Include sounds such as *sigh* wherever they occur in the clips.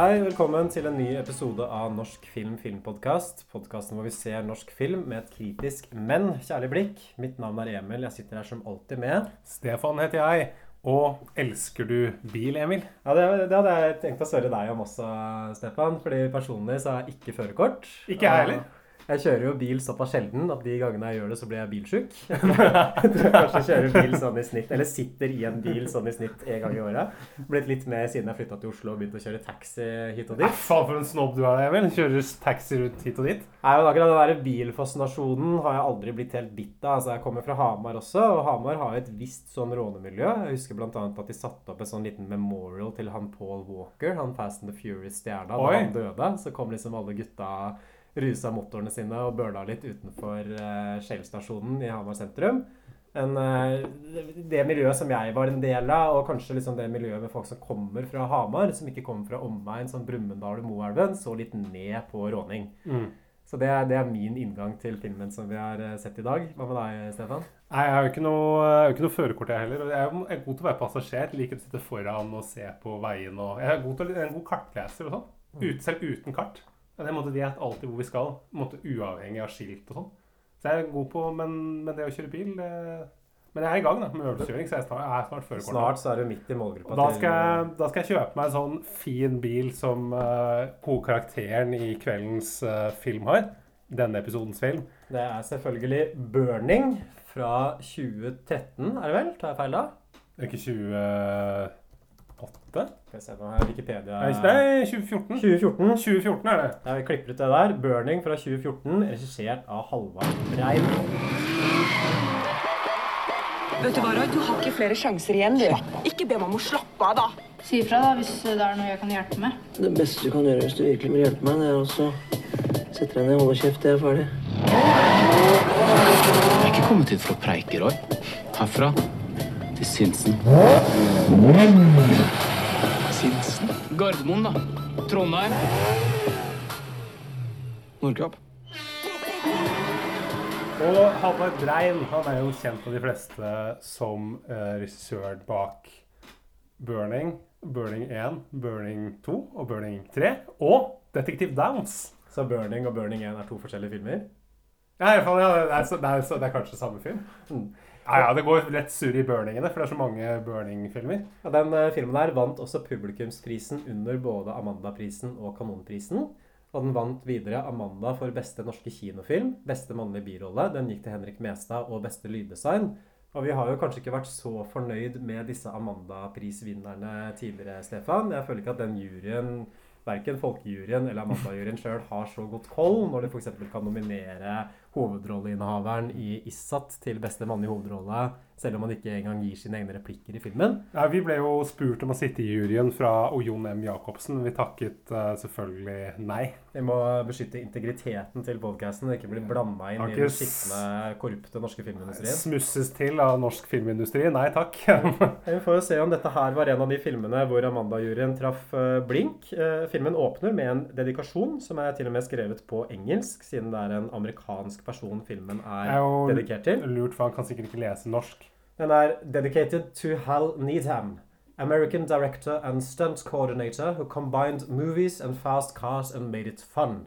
Hei, velkommen til en ny episode av Norsk film filmpodkast. Podkasten hvor vi ser norsk film med et kritisk, men kjærlig blikk. Mitt navn er Emil. Jeg sitter her som alltid med Stefan heter jeg. Og elsker du bil, Emil? Ja, Det, det hadde jeg tenkt å spørre deg om også, Stefan. Fordi personlig så har jeg ikke førerkort. Ikke jeg heller. Jeg kjører jo bil såpass sjelden at de gangene jeg gjør det, så blir jeg bilsjuk. *laughs* Jeg tror kanskje jeg kjører bil sånn i snitt, eller sitter i en bil sånn i snitt en gang i året. Blitt litt mer siden jeg flytta til Oslo og begynte å kjøre taxi hit og dit. faen for en snobb du er, Emil. Kjører taxi rundt hit og dit. Nei, men akkurat den der bilfascinasjonen har jeg aldri blitt helt bitt av. Altså, jeg kommer fra Hamar også, og Hamar har et visst sånn rånemiljø. Jeg husker bl.a. at de satte opp en sånn liten memorial til han Paul Walker, han Fast and the Furious-stjerna. Da han døde, så kom liksom alle gutta rusa motorene sine og burna litt utenfor uh, Shell-stasjonen i Hamar sentrum. En, eh, det- miljøet som jeg var en del av, og kanskje liksom det miljøet med folk som kommer fra Hamar, som ikke kommer fra omveien som Brumunddal og Moelven, så litt ned på råning. Så det er, det er min inngang til filmen som vi har eh, sett i dag. Hva med deg, Stefan? Nei, jeg har jo ikke noe, jeg ikke noe førerkort, jeg heller. Jeg er- god til å være passasjer. Liker å sitte foran og se på veien. Og jeg er god til å, jeg er en god kartleser og sånn. Ut, selv uten kart. Men jeg måtte vet alltid hvor vi skal. måtte uavhengig av skilt og sånn. Så jeg er god på men, men det å kjøre bil det, Men jeg er i gang da, med øvelseskjøring, så jeg er snart, jeg er snart førerkort. Snart så er du midt i målgruppa da skal, jeg, da skal jeg kjøpe meg en sånn fin bil som uh, hovedkarakteren i kveldens uh, film har. Denne episodens film. Det er selvfølgelig 'Burning' fra 2013, er det vel? Tar jeg feil da? Det er ikke 28? Skal vi se på her, Wikipedia. Nei, Nei, 2014. 2014. 2014 er det. Ja, vi klipper ut det der. 'Burning' fra 2014, regissert av Halvard Breim. Vet du hva, Roy? Du har ikke flere sjanser igjen, du. Ikke be meg om å slappe av, da. Si ifra da, hvis det er noe jeg kan hjelpe med. Det beste du kan gjøre hvis du virkelig vil hjelpe meg, det er også sette deg ned, og holde kjeft, til jeg er ferdig. Jeg er ikke kommet hit for å preike, Roy. Herfra til Sinsen. Sinsen? Gardermoen, da. Trondheim. Nordkapp. Og Halvard Brein han er jo kjent av de fleste som uh, regissøren bak Burning, Burning 1, Burning 2 og Burning 3. Og Detektiv Downs. Så 'Burning' og 'Burning 1' er to forskjellige filmer. Ja, i fall, ja, det, er, det, er, det er kanskje samme film. Mm. Ja, ja, Det går lett surr i burningene, for det er så mange burning-filmer. Ja, den uh, filmen der vant også publikumsprisen under både Amanda-prisen og Kanonprisen. Og den vant videre Amanda for beste norske kinofilm, beste mannlige birolle. Den gikk til Henrik Mestad og beste lyddesign. Og vi har jo kanskje ikke vært så fornøyd med disse Amanda-prisvinnerne tidligere, Stefan. Jeg føler ikke at den juryen, verken folkejuryen eller Amanda-juryen sjøl, har så godt koll når de f.eks. kan nominere hovedrolleinnehaveren i Issat til beste mann i hovedrolle, selv om han ikke engang gir sine egne replikker i filmen. Ja, Vi ble jo spurt om å sitte i juryen fra Jon M. Jacobsen. Vi takket uh, selvfølgelig nei. Vi må beskytte integriteten til podkasten og ikke bli blanda inn i den skitne, korrupte norske filmindustrien. Smusses til av norsk filmindustri. Nei takk. *laughs* Vi får jo se om dette her var en av de filmene hvor Amanda-juryen traff eh, blink. Eh, Filmen åpner med en dedikasjon som er til og med skrevet på engelsk, siden det er en amerikansk person filmen er er dedikert til. lurt, for han kan sikkert ikke lese norsk. Den er dedicated to Hal Needham, American director and stunt coordinator who combined movies and fast cars and made it fun.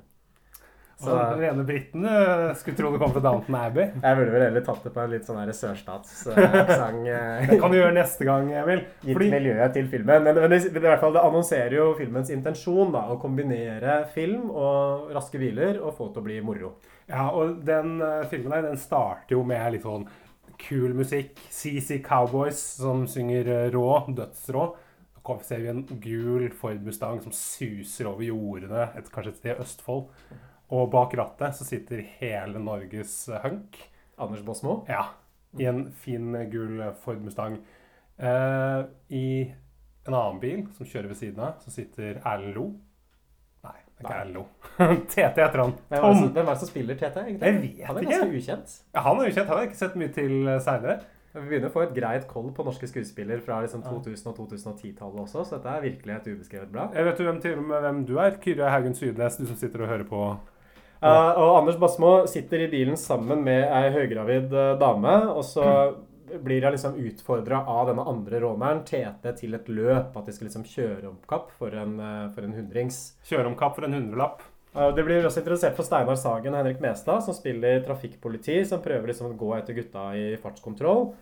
Så den rene briten eh, skulle tro det kom fra Downton Abbey. *laughs* Jeg burde vel heller tatt det på en litt sånn sørstatsaksent. *laughs* Det kan du gjøre neste gang, Emil. gitt Fordi miljøet til filmen. Men, men i hvert fall, det annonserer jo filmens intensjon. da, Å kombinere film og raske biler og få det til å bli moro. Ja, og den uh, filmen der, den starter jo med litt sånn kul musikk. CC Cowboys som synger eh, rå, dødsrå. Så ser vi en gul Ford Mustang som suser over jordene, et, kanskje et sted i Østfold. Og bak rattet så sitter hele Norges eh, hunk. Anders Båsmo. Ja, i en fin gul Ford Mustang. I en annen bil som kjører ved siden av, så sitter Erlend Lo. Ikke Erlo. TT heter han. Hvem er, det Tom. som, er spiller TT, egentlig? Jeg vet Han er ikke. ganske ukjent. Ja, han er ukjent. Han har jeg ikke sett mye til seinere. Vi begynner å få et greit koll på norske skuespiller fra liksom 2000- og 2010-tallet også, så dette er virkelig et ubeskrevet blad. Jeg vet jo hvem, til hvem du er. Kyrre Haugen Sydnes, du som sitter og hører på. Uh, og Anders Basmo sitter i bilen sammen med ei høygravid eh, dame, og så *clears throat* blir jeg liksom utfordra av denne andre råneren, Tete, til et løp. At de skal liksom kjøre om kapp for en, eh, for en hundrings. Kjøre om kapp for en hundrelapp. Eh, Det blir også interessert for Steinar Sagen og Henrik Mestad, som spiller trafikkpoliti, som prøver liksom å gå etter gutta i fartskontroll.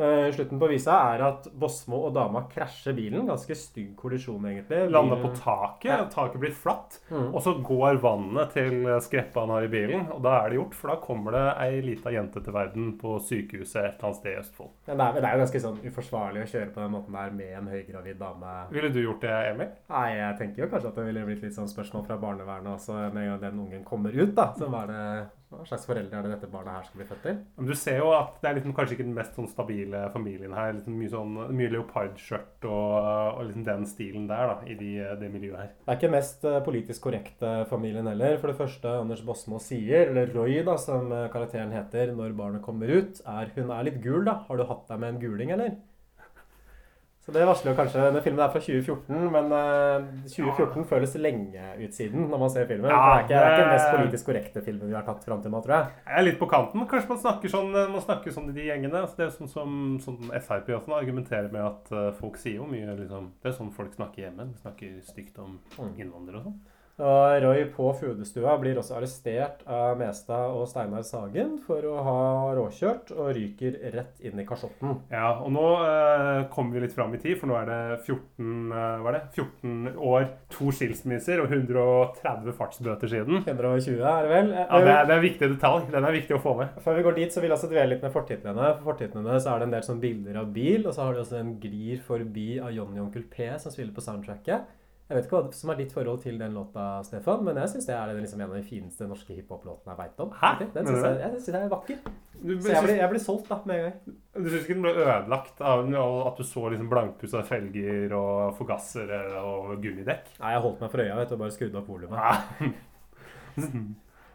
Eh, Slutten på visa er at Bosmo og dama krasjer bilen. Ganske stygg kollisjon, egentlig. Lander på taket, Ja. taket blir flatt. Mm. Og så går vannet til skreppa han har i bilen, og da er det gjort. For da kommer det ei lita jente til verden på sykehuset et eller annet sted i Østfold. Ja, det er, det er jo ganske sånn uforsvarlig å kjøre på den måten der med en høygravid dame. Ville du gjort det, Emil? Nei, jeg tenker jo kanskje at det ville blitt litt sånn spørsmål fra barnevernet også med en gang den ungen kommer ut, da. Så hva er det hva slags foreldre er det dette barnet her skal bli født til? Men du ser jo at det er liksom kanskje ikke den mest sånn stabile familien her. Liksom mye sånn, mye leopardskjørt og, og liksom den stilen der da, i de, det miljøet her. Det er ikke mest eh, politisk korrekte familien heller. For det første Anders Bosmo sier, eller Roy, da, som eh, karakteren heter når barnet kommer ut, er hun er litt gul, da. Har du hatt deg med en guling, eller? Så det varsler jo kanskje Denne filmen er fra 2014, men eh, 2014 føles lenge ut siden når man ser filmen. Ja, det er ikke, det er ikke den mest politisk korrekte filmen vi har tatt fram til nå, tror jeg. Jeg er litt på kanten. Kanskje man snakker sånn, man snakker sånn i de gjengene. Altså, det er sånn som sånn Frp også argumenterer med at eh, folk sier jo mye liksom, Det er sånn folk snakker hjemme. De snakker stygt om Mm. innvandrere og sånn. Og Roy på fødestua blir også arrestert av Mestad og Steinar Sagen for å ha råkjørt, og ryker rett inn i kasjotten. Ja, og nå eh, kommer vi litt fram i tid, for nå er det 14, eh, det? 14 år, to skilsmisser og 130 fartsbøter siden. 120 er det vel? Ja, det er, det er en viktig detalj. Den er viktig å få med. Før vi går dit, så vil jeg også dvele litt med fortitlene. For fortitlene så er det en del sånn bilder av bil, og så har de også en Glir forbi av Johnny Onkel P som spiller på soundtracket. Jeg vet ikke hva som er ditt forhold til den låta, Stefan, men jeg syns det er liksom en av de fineste norske hiphop-låtene jeg veit om. Hæ? Den syns jeg, jeg synes den er vakker. Du, Så jeg blir, jeg ble, solgt da, med en gang. du syns ikke den ble ødelagt av at du så liksom blankpussa felger og forgassere og gummidekk? Nei, jeg holdt meg for øya vet du, og bare skrudde opp volumet.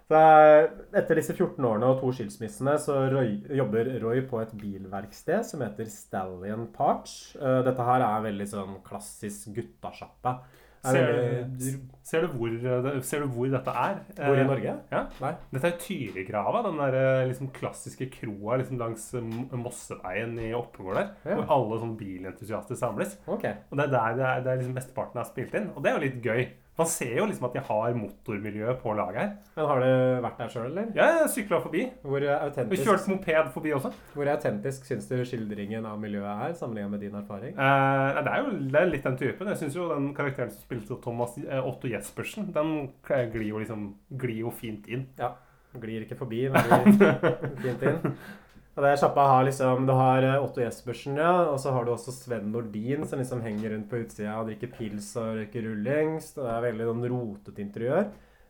Så eh, Etter disse 14 årene og to skilsmissene så Roy, jobber Roy på et bilverksted som heter Stallion Parts. Eh, Dette her er veldig sånn klassisk guttasjappe. Er Ser, veldig- ser, du hvor, ser du hvor dette er? Hvor i Eh, Norge? Ja. Nei. Dette er Tyrigrava, den der eh, liksom klassiske kroa liksom langs eh, Mosseveien i Oppegård der. Ja. Hvor alle sånn bilentusiaster samles. Okay. Og det er der det er, det er liksom mesteparten er spilt inn. Og det er jo litt gøy. Man ser jo liksom at de har motormiljø på laget her. Men har du vært der sjøl, eller? Ja, jeg sykla forbi. Hvor autentisk, kjørt moped forbi også. hvor autentisk syns du skildringen av miljøet er, sammenlignet med din erfaring? Eh, det er jo det er litt den typen. Jeg syns jo den karakteren som spilte Thomas eh, Otto Jespersen, den glir jo liksom glir jo fint inn. Ja. Glir ikke forbi, men *laughs* glir fint inn. Og det Sjappa har liksom Du har eh, Otto Jespersen, ja, og så har du også Sven Nordin, som liksom henger rundt på utsida og drikker pils og røyker rullings. Det er veldig sånn rotete interiør.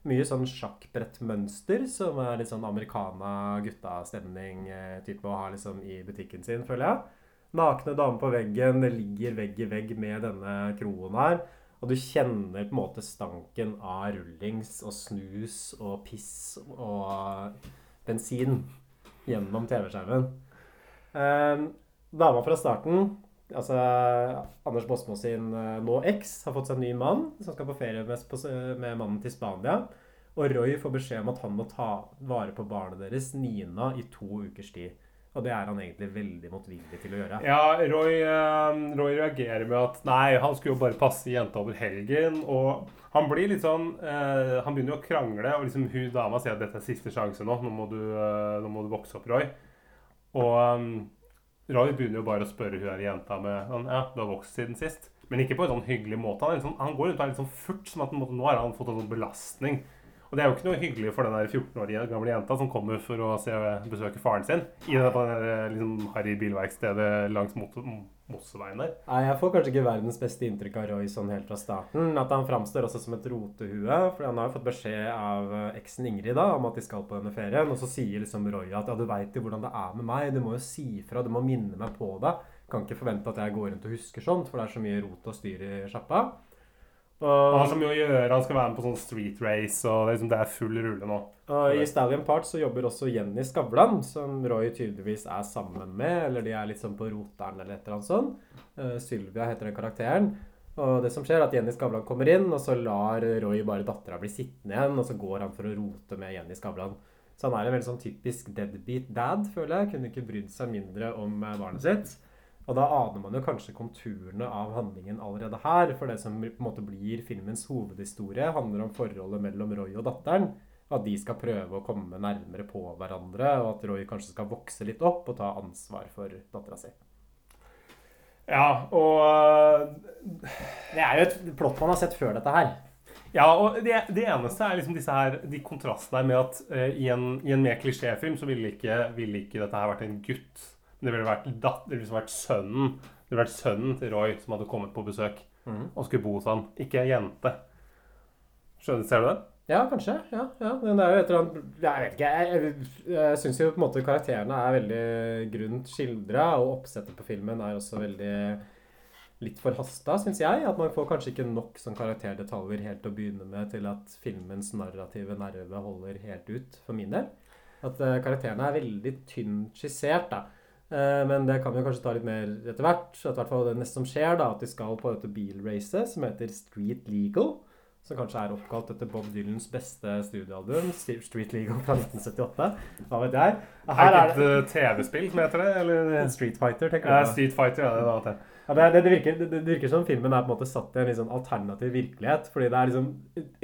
Mye sånn sjakkbrettmønster, som er litt sånn americana gutta-stemning-type å ha liksom i butikken sin, føler jeg. Nakne damer på veggen, det ligger vegg i vegg med denne kroen her. Og du kjenner på en måte stanken av rullings og snus og piss og bensin gjennom TV-skjermen. Eh, dama fra starten, altså Anders Bosmo sin eh, nå eks, har fått seg en ny mann som skal på ferie med, med mannen til Spania. Og Roy får beskjed om at han må ta vare på barnet deres, Nina, i to ukers tid. Og det er han egentlig veldig motvillig til å gjøre. Ja, Roy, eh, Roy reagerer med at nei, han skulle jo bare passe jenta over helgen. Og han blir litt sånn eh, Han begynner jo å krangle, og liksom hun dama sier at dette er siste sjanse nå. Nå må du, eh, nå må du vokse opp, Roy. Og um, Roy begynner jo bare å spørre hun her jenta med sånn, Ja, du har vokst siden sist. Men ikke på en sånn hyggelig måte. Han, sånn, han går rundt og er litt sånn furt, som at nå har han fått en sånn belastning. Og det er jo ikke noe hyggelig for den der 14 år gamle jenta som kommer for å se, besøke faren sin i det, liksom, harry bilverkstedet langs Mot- Mosseveien der. Nei, Jeg får kanskje ikke verdens beste inntrykk av Roy sånn helt fra starten. At han framstår også som et rotehue. For han har jo fått beskjed av eh, eksen Ingrid da, om at de skal på denne ferien. Og så sier liksom Roy at ja, du veit jo hvordan det er med meg. Du må jo si fra. Du må minne meg på det. Kan ikke forvente at jeg går rundt og husker sånt, for det er så mye rot og styr i sjappa. Han har så mye å gjøre. Han skal være med på sånn street race, og det er, liksom, det er full rulle nå. og i Stallion Part så jobber også Jenny Skavlan, som Roy tydeligvis er sammen med, eller de er litt sånn på roteren eller et eller annet sånt. Uh, Sylvia heter den karakteren. Og det som skjer er at Jenny Skavlan kommer inn, og så lar Roy bare dattera bli sittende igjen, og så går han for å rote med Jenny Skavlan. Så han er en veldig sånn typisk deadbeat dad, føler jeg. Kunne ikke brydd seg mindre om eh, barnet sitt. Og da aner man jo kanskje konturene av handlingen allerede her. For det som på en måte blir filmens hovedhistorie, handler om forholdet mellom Roy og datteren. At de skal prøve å komme nærmere på hverandre, og at Roy kanskje skal vokse litt opp og ta ansvar for dattera si. Ja, og øh, Det er jo et plott man har sett før dette her. Ja, og det, det eneste er liksom disse her, de kontrastene med at uh, i, en, i en mer klisjéfilm så ville ikke, ville ikke dette her vært en gutt. Men det ville vært, datt, det ville vært sønnen Det ville vært sønnen til Roy som hadde kommet på besøk og skulle bo hos han. Ikke en jente. Skjønner, Ser du det? Ja, kanskje. Ja, ja. Men det er jo et eller annet Jeg vet ikke. Jeg, jeg, jeg syns jo på en måte karakterene er veldig grunt skildra, og oppsettet på filmen er også veldig litt forhasta, syns jeg. At man får kanskje ikke nok sånn karakterdetaljer helt til å begynne med til at filmens narrative nerve holder helt ut, for min del. At uh, karakterene er veldig tynt skissert, da. Eh, men det kan vi kanskje ta litt mer etter hvert. At i hvert fall det neste som skjer, da, at de skal på dette bilracet som heter Street Legal. Som kanskje er oppkalt etter Bob Dylans beste studioalbum, Street Legal fra 1978. Hva vet jeg. Er Her er det et eh, TV-spill som heter det? Eller Street Fighter, tenker du Ja, Street Fighter, ja. Det var det. Ja, det, det, virker, det, virker som filmen er på en måte satt i en sånn alternativ virkelighet. Fordi det er liksom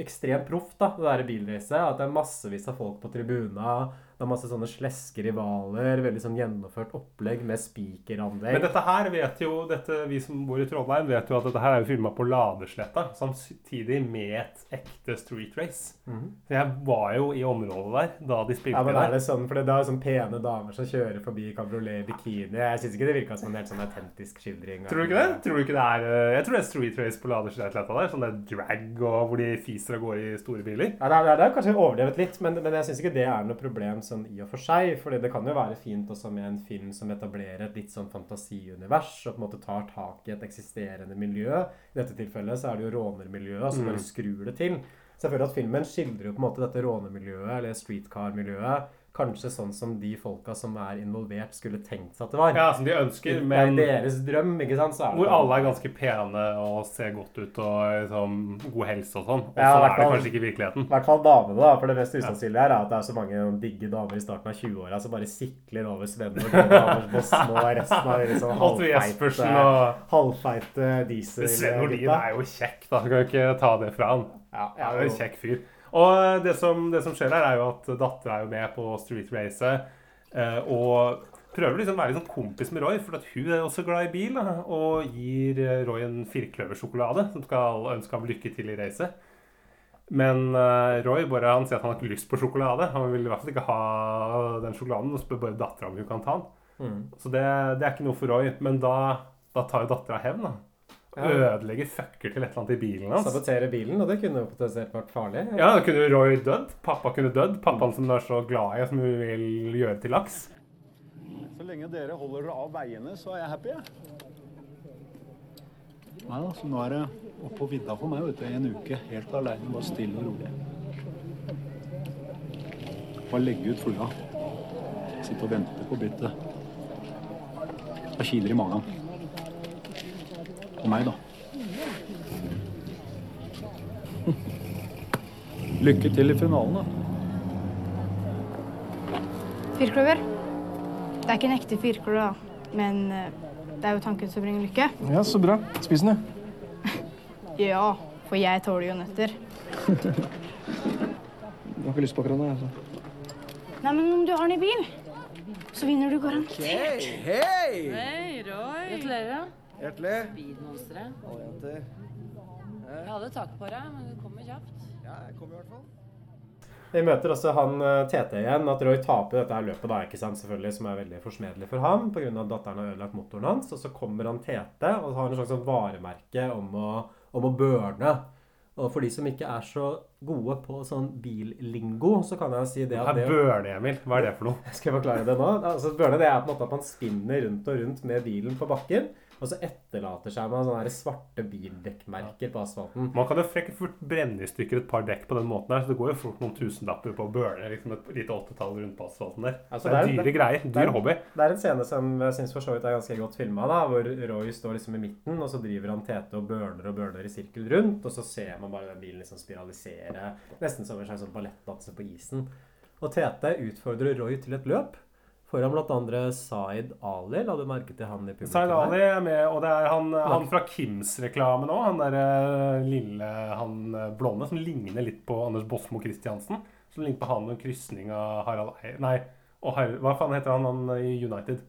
ekstremt proft, da, det der bilracet. At det er massevis av folk på tribuna. Det er masse sånne sleske rivaler. Veldig sånn gjennomført opplegg med spikeranlegg. Men dette her vet jo dette, Vi som bor i Trondheim, vet jo at dette her er jo filma på Ladesletta, samtidig med et ekte street race. Så jeg var jo i området der da de spilte. Ja, men er det sånn, for det er sånn pene damer som kjører forbi kabriolet i bikini. Jeg syns ikke det virka som en helt sånn autentisk skildring. Tror du ikke det? Tror du ikke det er eh, Jeg tror det er street race på Ladesletta der. Sånn der drag og hvor de fiser og går i store biler. Ja, det, er, det er kanskje overdrevet litt, men, men jeg syns ikke det er noe problem sånn i og for seg. fordi det kan jo være fint også med en film som etablerer et litt sånn fantasiunivers og på en måte tar tak i et eksisterende miljø. I dette tilfellet så er det jo rånermiljøet som bare skrur det til. Så jeg føler at filmen skildrer jo på en måte dette rånermiljøet, eller streetcar-miljøet, kanskje sånn som de folka som er involvert, skulle tenkt seg at det var. Ja, som de ønsker, Det er deres drøm, ikke sant? Så er det hvor sånn- alle er ganske pene og ser godt ut og liksom, god helse og sånn. Og så Ja, er det kanskje ikke virkeligheten. I hvert fall damene, da. For det mest usannsynlige er at det er så mange digge damer i starten av 20-åra som bare sikler over Sven og på små *laughs* resten av liksom halvfeite, halvfeite diesel Sven Nordin er jo kjekk, da. Skal jo ikke ta det fra han. Ja, han er jo en kjekk fyr. Og det som, det som skjer her, er jo at dattera er jo med på street race eh, Og prøver liksom å være sånn kompis med Roy, for at hun er også glad i bil. Da, og gir eh, Roy en firkløversjokolade som skal ønske ham lykke til i racet. Men eh, Roy bare, han sier at han har ikke lyst på sjokolade. Han vil i hvert fall ikke ha den sjokoladen. Og spør bare dattera om hun kan ta den. Mm. Så det, det er ikke noe for Roy. Men da, da tar jo dattera hevn. da. Ødelegger fucker til et eller annet i bilen hans. Sabotere bilen, og det kunne jo potensielt vært farlig. Ja, da kunne Roy dødd. Pappa kunne dødd. Pappaen som du er så glad i, som hun vil gjøre til laks. Så lenge dere holder dere av veiene, så er jeg happy. jeg. Nei da, så nå er det opp på vidda for meg vet i en uke. Helt aleine, bare stille og rolig. Bare legge ut flua. Sitte og vente på byttet. Da kiler i magen. Meg, da. *laughs* Lykke til i finalen, da. Firkløver. Det er ikke en ekte firkløver, da. Men eh, det er jo tanken som bringer lykke. Ja, så bra. Spis den, du. *laughs* Ja, for jeg tåler jo nøtter. *laughs* du har ikke lyst på akkurat nå, Altså. Nei, men om du har den i bil, så vinner du garantert. Gratulerer. Hjertelig. Speedmonstre. Hallo, jenter. Jeg hadde tak på deg, men du kommer kjapt. Ja, jeg kommer i hvert fall. Vi møter også han eh, TT igjen. At Roy taper dette her løpet, da, ikke sant, selvfølgelig, som er veldig forsmedelig for ham pga. at datteren har ødelagt motoren hans. Og så kommer han TT og har en slags sånn varemerke om å, om å burne. Og for de som ikke er så gode på sånn billingo, så kan jeg si det at det Børne, Emil. Hva er det for noe? *laughs* Skal jeg forklare det nå? Altså, burne det er på en måte at man spinner rundt og rundt med bilen på bakken. Og så etterlater seg man sånne svarte bildekkmerker på asfalten. Man kan jo frekke fort brenne i stykker et par dekk på den måten der, så det går jo fort noen tusenlapper på å burne liksom et lite åttetall rundt på asfalten der. Altså, det er det er- dyre greier. det er- Dyr hobby. Det er en scene som jeg syns for så vidt er ganske godt filma, hvor Roy står liksom i midten, og så driver han Tete og burner og burner i sirkel rundt, og så ser man bare den bilen liksom spiralisere, nesten som en slags sånn ballettdanse på isen. Og Tete utfordrer Roy til et løp. Foran andre Zaid Ali. La du merke til han i publikum? Zaid? Ali er med, og det er han, han fra Kims-reklamen òg. Han derre lille, han eh, blonde som ligner litt på Anders Bosmo Christiansen. Som ligner på han med en krysning av Harald Eier Nei, og Har hva faen heter han, han i United?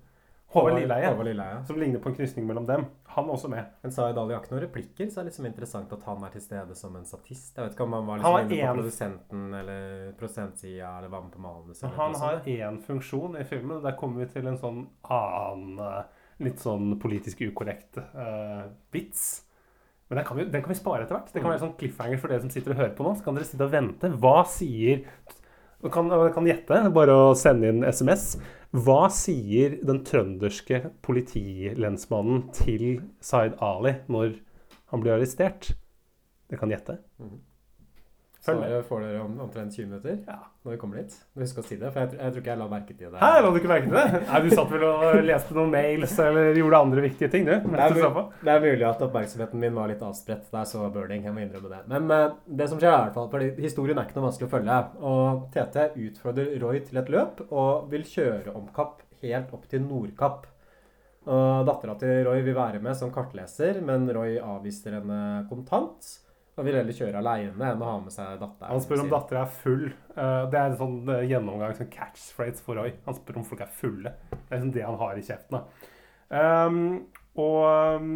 Håvard Lilleheie. Håvard Lilleheie. Som ligner på en krysning mellom dem. Han er også med. Men Zaid Ali har ikke noen replikker, så det er liksom interessant at han er til stede som en statist. Jeg vet ikke om han var liksom han inne på en- produsenten eller prosentsida eller var med på manuset. Han har én funksjon i filmen. og Der kommer vi til en sånn annen eh, Litt sånn politisk ukorrekt uh, vits. Men den kan, vi, den kan vi spare etter hvert. Det kan være sånn cliffhanger for dere som sitter og hører på nå. Så kan dere sitte og vente. Hva sier Du kan, kan gjette, bare å sende inn SMS. Hva sier den trønderske politilensmannen til Zaid Ali når han blir arrestert? Dere kan gjette. Så får dere om, omtrent 20 minutter Ja. når vi kommer dit. Husk å si det, for jeg, jeg tror ikke jeg la merke til det. Hæ, la du ikke merke til det? Nei, Du satt vel og leste noen mails eller gjorde andre viktige ting, du? Det er, du så mul- på. det er mulig at oppmerksomheten min var litt avspredt da jeg så Burning. Jeg må innrømme det. Men uh, det som skjer, er i hvert fall, fordi historien er ikke noe vanskelig å følge. Og TT utfordrer Roy til et løp og vil kjøre om Kapp helt opp til Nordkapp. Og Dattera til Roy vil være med som kartleser, men Roy avviser henne kontant. Og vil heller kjøre aleine enn å ha med seg datteren. Han spør om dattera er full. Eh, Det er en sånn eh, gjennomgang, sånn catchphrase for Roy. Han spør om folk er fulle. Det er liksom det han har i kjeften. Um, og um,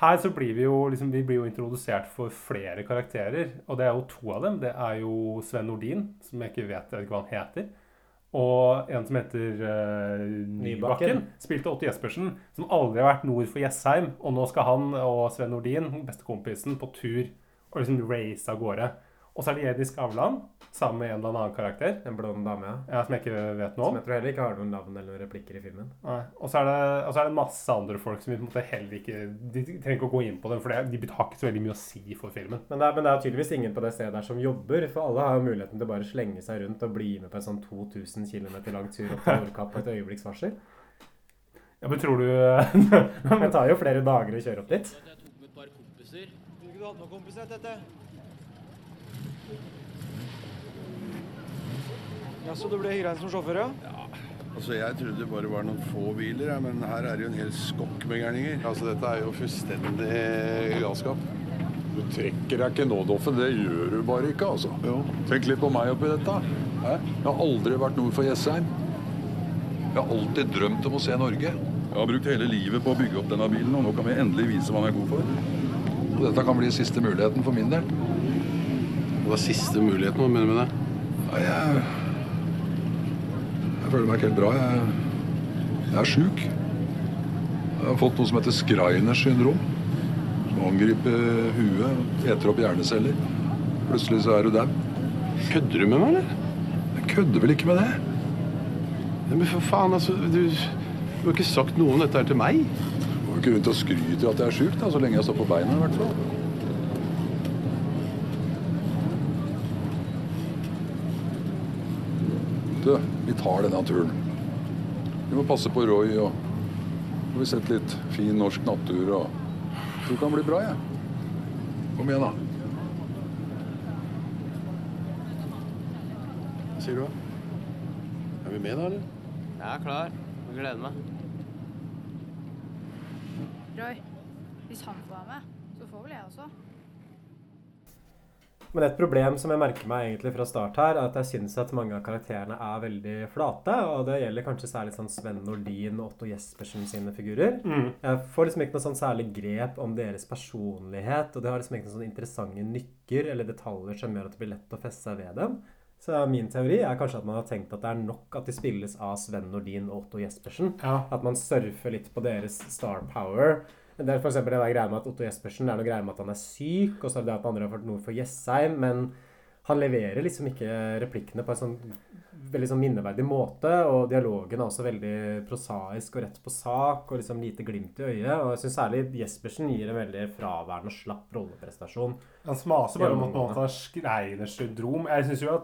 her så blir vi jo liksom, vi blir jo introdusert for flere karakterer. Og det er jo to av dem. Det er jo Sven Nordin, som jeg ikke vet, jeg vet ikke hva han heter. Og en som heter uh, Nybakken, spilte Otto Jespersen, som aldri har vært nord for Jessheim. Og nå skal han og Sven Nordin, bestekompisen, på tur og liksom race av gårde. Og så er det Edith Skavlan sammen med en eller annen karakter En blond dame, ja. ja, som jeg ikke vet noe om. Som jeg tror heller ikke har noen navn eller noen replikker i filmen. Nei. Og så er, det, og så er det masse andre folk som vi på en måte heller ikke De trenger ikke å gå inn på dem, for det, de har ikke så veldig mye å si for filmen. Men det, er, men det er tydeligvis ingen på det stedet der som jobber, for alle har jo muligheten til å bare slenge seg rundt og bli med på en sånn 2000 km lang tur opp til Nordkapp på et øyeblikks varsel. Ja, men tror du *laughs* Det tar jo flere dager å kjøre opp dit. Jeg tok med et par kompiser. Du hatt med kompiser, Tete? Jaså, du ble hyra inn som sjåfør, ja? Altså, Jeg trodde det bare var noen få biler, ja, men her er det jo en hel skokk med gærninger. Altså, Dette er jo fullstendig galskap. Du trekker deg ikke nå, Doffen. Det gjør du bare ikke, altså. Tenk litt på meg oppi dette. Hæ? Jeg har aldri vært nord for Jessheim. Jeg har alltid drømt om å se Norge. Jeg har brukt hele livet på å bygge opp denne bilen, og nå kan vi endelig vise hva den er god for. Og dette kan bli siste muligheten for min del. Hva er siste muligheten? Hva mener du med det? Ja, jeg, jeg føler meg ikke helt bra. Jeg, jeg er sjuk. Jeg har fått noe som heter Skreiners syndrom. Som angriper huet eter opp hjerneceller. Plutselig så er du dau. Kødder du med meg, eller? Jeg kødder vel ikke med det? Men for faen, altså. Du, du har ikke sagt noe om dette her til meg. Ikke rundt og skryter at jeg er sjuk, så lenge jeg står på beina i hvert fall. Du, vi tar denne turen. Vi må passe på Roy, og har vi sett litt fin norsk natur. og tror det kan bli bra, jeg. Kom igjen, da. Hva sier du? Er vi med, da, eller? Jeg er klar. Jeg gleder meg. Roy, hvis han får være med, så får vel jeg også. Men et problem som jeg merker meg egentlig fra start her, er at jeg syns at mange av karakterene er veldig flate. Og det gjelder kanskje særlig sånn Sven Nordin og Otto Jespersen sine figurer. Mm. Jeg får liksom ikke noe sånn særlig grep om deres personlighet, og de har liksom ikke noen sånn interessante nykker eller detaljer som gjør at det blir lett å feste seg ved dem. Så min teori er kanskje at man har tenkt at det er nok at de spilles av Sven Nordin og Otto Jespersen. Ja. At man surfer litt på deres star power. Det er eksempel det der greia med at Otto Jespersen det er noe greia med at han er syk, og så er det det at andre har vært nord for Jessheim, men han leverer liksom ikke replikkene på en sånn veldig sånn minneverdig måte, og dialogen er også veldig prosaisk og rett på sak, og liksom lite glimt i øyet. Og jeg syns særlig Jespersen gir en veldig fraværende og slapp rolleprestasjon. Han smaser bare om at man har Skreiners syndrom. Jeg syns jo,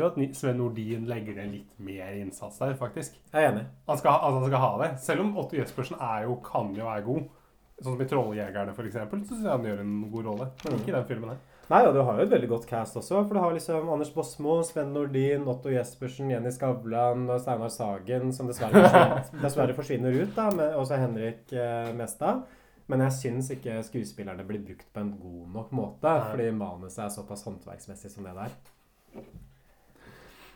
jo at Sven Nordin legger ned litt mer innsats der, faktisk. Jeg er enig. Han skal, altså, han skal ha det. Selv om Otto Jespersen er jo, kan jo være god. Sånn som i 'Trolljegerne', eksempel, så syns jeg han gjør en god rolle. Men ikke i den filmen her. Nei, og du har jo et veldig godt cast også. For du har liksom Anders Bosmo, Sven Nordin, Otto Jespersen, Jenny Skavlan og Steinar Sagen, som dessverre *laughs* forsvinner, dessverre forsvinner ut, da, med også Henrik eh, Mestad. Men jeg syns ikke skuespillerne blir brukt på en god nok måte, Nei. fordi manuset er såpass håndverksmessig som det der.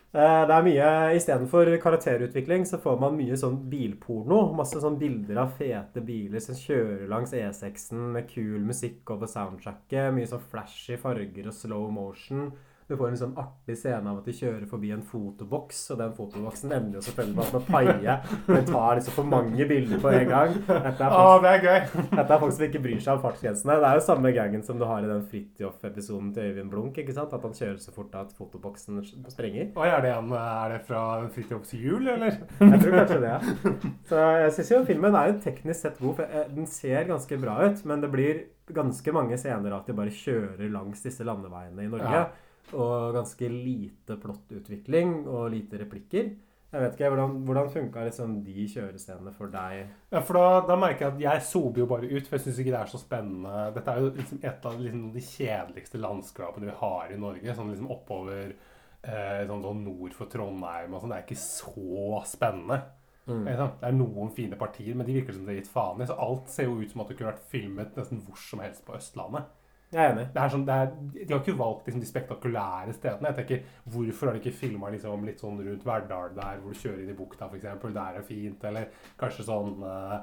Eh, Det er mye Istedenfor karakterutvikling så får man mye sånn bilporno. Masse sånn bilder av fete biler som kjører langs E6-en med kul musikk over soundtracket. Mye sånn flashy farger og slow motion. Du får en sånn artig scene av at de kjører forbi en fotoboks, og den fotoboksen ender jo selvfølgelig med at man paier. Den tar liksom for mange bilder på en gang. Dette er folk, det er gøy! dette er folk som ikke bryr seg om fartsgrensene. Det er jo samme gangen som du har i den Fridtjof-episoden til Øyvind Blunk. ikke sant? At han kjører så fort at fotoboksen sprenger. Oi, er det, en, er det fra Fridtjofs jul, eller? Jeg tror kanskje det. ja. Så jeg syns jo filmen er jo teknisk sett god. for eh, Den ser ganske bra ut, men det blir ganske mange scener at de bare kjører langs disse landeveiene i Norge. Ja. Og ganske lite plottutvikling og lite replikker. Jeg vet ikke, Hvordan, hvordan funka liksom de kjørescenene for deg? Ja, for da, da merker jeg at jeg sober jo bare ut, for jeg syns ikke det er så spennende. Dette er jo liksom et av liksom, de kjedeligste landskapene vi har i Norge. Sånn liksom oppover eh, sånn, sånn nord for Trondheim og sånn. Det er ikke så spennende. Mm. Det er noen fine partier, men de virker som det er gitt faen i. Så alt ser jo ut som at det kunne vært filmet nesten hvor som helst på Østlandet. Jeg er enig. Det er sånn, det er, de har ikke valgt liksom, de spektakulære stedene. Jeg tenker, Hvorfor har de ikke filma liksom, litt sånn rundt Verdal der, hvor du kjører inn i bukta f.eks.? Der er fint. Eller kanskje sånn uh,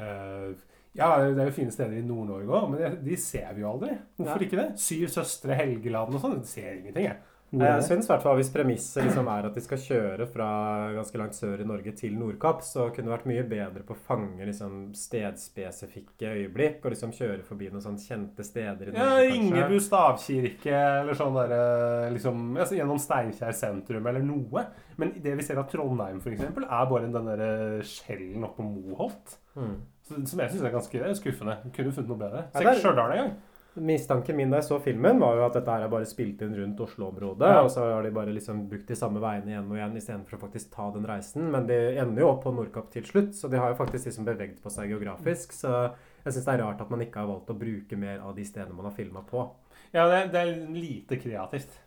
uh, Ja, det er jo fine steder i Nord-Norge òg, men de, de ser vi jo aldri. Hvorfor Ja. ikke det? Syv søstre, Helgeland og sånn. Ser ingenting, jeg. Jeg syns i hvert fall hvis premisset liksom er at de skal kjøre fra ganske langt sør i Norge til Nordkapp, så kunne det vært mye bedre på å fange liksom stedspesifikke øyeblikk og liksom kjøre forbi noen sånn kjente steder i Norge, ja, Ringebu stavkirke, eller sånn derre liksom, altså, Gjennom Steinkjer sentrum, eller noe. Men det vi ser av Trondheim, f.eks., er bare den derre skjellen oppe på Moholt. Mm. Som jeg syns er ganske skuffende. Kunne funnet noe bedre. Se det ikke Stjørdal engang. Mistanken min da jeg så filmen, var jo at dette her er bare spilt inn rundt Oslo-området. Ja. Og så har de bare liksom brukt de samme veiene igjen og igjen istedenfor å faktisk ta den reisen. Men de ender jo opp på Nordkapp til slutt, så de har jo faktisk liksom beveget på seg geografisk. Så jeg syns det er rart at man ikke har valgt å bruke mer av de stedene man har filma på. Ja, det, det er lite kreativt.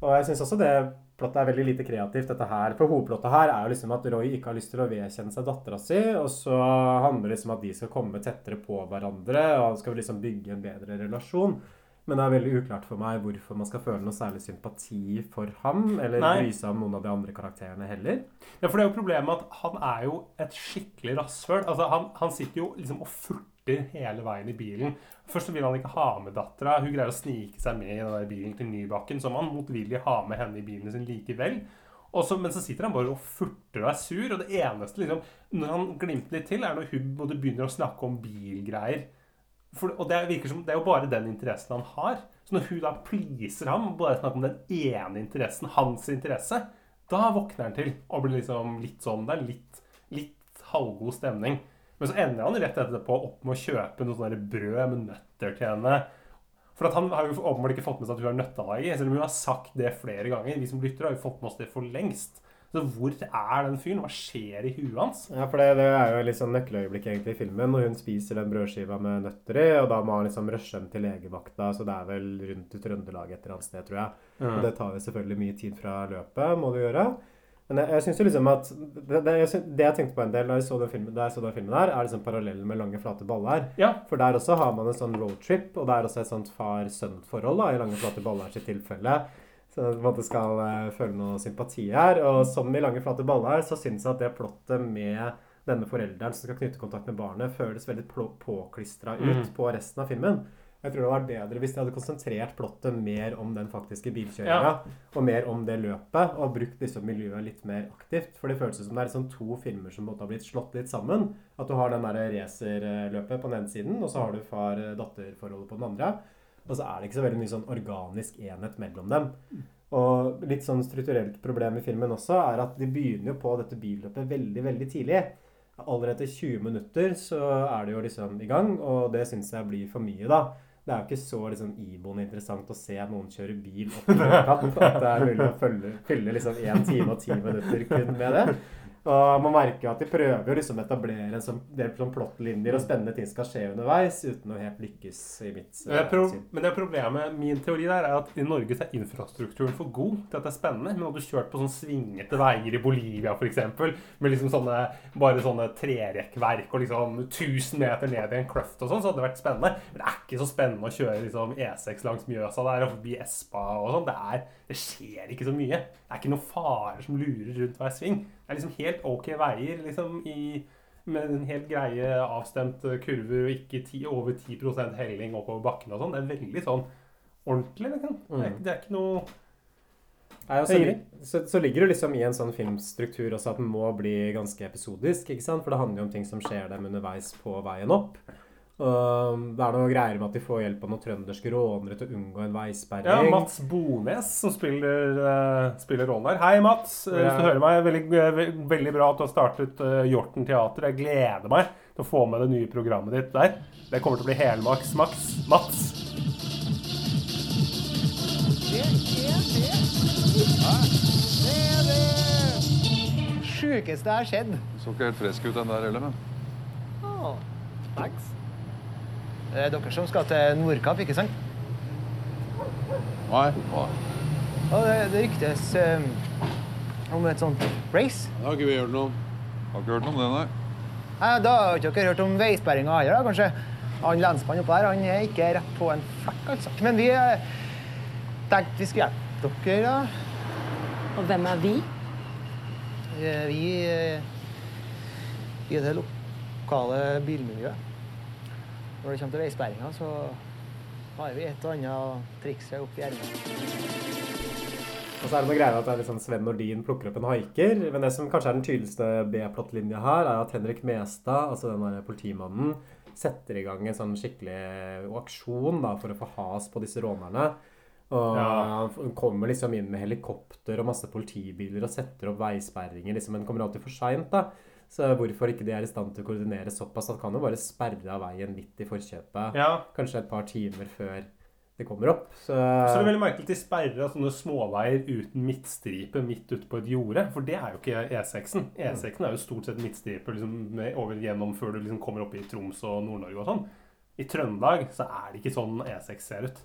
Og jeg syns også det plottet er veldig lite kreativt. dette her. For hovedplottet her er jo liksom at Roy ikke har lyst til å vedkjenne seg dattera si, og så handler det liksom om at de skal komme tettere på hverandre, og han skal liksom bygge en bedre relasjon. Men det er veldig uklart for meg hvorfor man skal føle noe særlig sympati for ham, eller Nei. bry seg om noen av de andre karakterene heller. Ja, for det er jo problemet at han er jo et skikkelig rasshøl. Altså, han, han sitter jo liksom og furter hele veien i bilen. Først vil han ikke ha med dattera. Hun greier å snike seg med i den der bilen til Nybakken, som han motvillig har med henne i bilen sin likevel. Så, men så sitter han bare og furter og er sur, og det eneste liksom, når han glimter litt til, er når hun begynner å snakke om bilgreier. For, og det virker som, det er jo bare den interessen han har. Så når hun da pleaser ham, bare snakker om den ene interessen, hans interesse, da våkner han til og blir liksom litt sånn Det er litt, litt halvgod stemning. Men så ender han rett etterpå opp med å kjøpe noe sånn brød med nøtter til henne. For at han har jo åpenbart ikke fått med seg at hun har nøtteallergi. Selv om hun har sagt det flere ganger. Vi som lytter har jo fått med oss det for lengst. Så hvor er den fyren? Hva skjer i huet hans? Ja, for det, det er jo litt sånn nøkkeløyeblikk egentlig i filmen, når hun spiser den brødskiva med nøtter i, og da må han liksom rushe dem til legevakta, så det er vel rundt i Trøndelag et eller annet sted, tror jeg. Mm. Og det tar jo selvfølgelig mye tid fra løpet, må det gjøre. Men jeg, jeg synes jo liksom at det, det, jeg, synes, det jeg tenkte på en del da jeg så den filmen, den filmen der er liksom parallellen med Lange flate baller. Ja. For der også har man en sånn roadtrip, og det er også et sånt far-sønn-forhold i Lange flate baller sitt tilfelle. Så man skal uh, føle noe sympati her. Og som i Lange flate baller, så syns jeg at det plottet med denne forelderen som skal knytte kontakt med barnet, føles veldig påklistra ut Mm. på resten av filmen. Jeg tror det hadde vært bedre hvis de hadde konsentrert plottet mer om den faktiske bilkjøringa, Ja. og mer om det løpet, og brukt liksom miljøet litt mer aktivt. For det føles som det er liksom to filmer som måtte ha blitt slått litt sammen. At du har den der racerløpet på den ene siden, og så har du far-datter-forholdet på den andre. Og så er det ikke så veldig mye sånn organisk enhet mellom dem. Og litt sånn strukturelt problem i filmen også er at de begynner jo på dette billøpet veldig, veldig tidlig. Allerede etter 20 minutter så er det jo liksom i gang, og det syns jeg blir for mye, da. Det er jo ikke så liksom iboende interessant å se noen kjøre bil opp i *laughs* Nordkapp. At det er mulig å følge, fylle liksom 1 time og ti minutter kun med det. Og man merker jo at de prøver å liksom å etablere en sånn, del sånn plottlinjer og spennende ting skal skje underveis, uten å helt lykkes i mitt pro syn. men det problemet, min teori der er at i Norge så er infrastrukturen for god til at det er spennende. Men hadde du kjørt på sånn svingete veier i Bolivia f.eks., med liksom sånne, bare sånne trerekkverk og liksom 1000 meter ned i en kløft og sånn, så hadde det vært spennende. Men det er ikke så spennende å kjøre liksom E6 langs Mjøsa der og forbi Espa og sånn. Det, det skjer ikke så mye. Det er ikke noen farer som lurer rundt hver sving. Er liksom helt ok veier liksom i med en helt greie avstemte kurver og ikke ti, over 10 helling oppover bakken og sånn. Det er veldig sånn ordentlig. Liksom. Det, er, ikke- det er ikke noe Nei, og så, Det li- så, så ligger det liksom i en sånn filmstruktur også at den må bli ganske episodisk. ikke sant? For det handler jo om ting som skjer dem underveis på veien opp. Og det er noe greier med at de får hjelp av noen trønderske rånere til å unngå en Ja. Mats Bones som spiller, uh, spiller rollen her. Hei, Mats. Ja. Hvis du hører meg, veldig, eh, ve veldig bra at du har startet uh, Hjorten teater. Jeg gleder meg til å få med det nye programmet ditt der. Det kommer til å bli helmaks, Max. Mats. Sjukeste jeg har Du Så ikke helt frisk ut, den der heller, men. Oh, thanks. Det er dere som skal til Nordkapp, ikke sant? Nei. Nei. Og det, det ryktes um, om et sånt race. Det har ikke vi hørt noe om. Har ikke hørt noe om det, nei. Nei, da har ikke dere hørt om veisperringa heller, da, kanskje? Han lensmannen oppå her, han er ikke rett på en flekk, altså. Men vi eh, tenkte vi skulle hjelpe dere, da. Og hvem er vi? Eh, Vi, i vi det lokale bilmiljøet. Når det kommer til veisperringa, så har vi et og annet triks oppi ermet. Og så er det noe greier at det er litt sånn Sven Nordin plukker opp en haiker. Men det som kanskje er den tydeligste B-plottlinja her, er at Henrik Mestad, altså den der politimannen, setter i gang en sånn skikkelig aksjon da, for å få has på disse rånerne. Og Ja. Han kommer liksom inn med helikopter og masse politibiler og setter opp veisperringer. liksom, Men kommer alltid for seint. Så hvorfor ikke de er i stand til å koordinere såpass? Han kan jo bare sperre av veien litt i forkjøpet. Ja. Kanskje et par timer før det kommer opp. Så, Så det er veldig merkelig at de sperrer av sånne småveier uten midtstripe midt ute på et jorde. For det er jo ikke E6-en. E6-en er jo stort sett midtstripe liksom, over gjennom før du liksom kommer opp i Troms og Nord-Norge og sånn. I Trøndelag så er det ikke sånn E6 ser ut.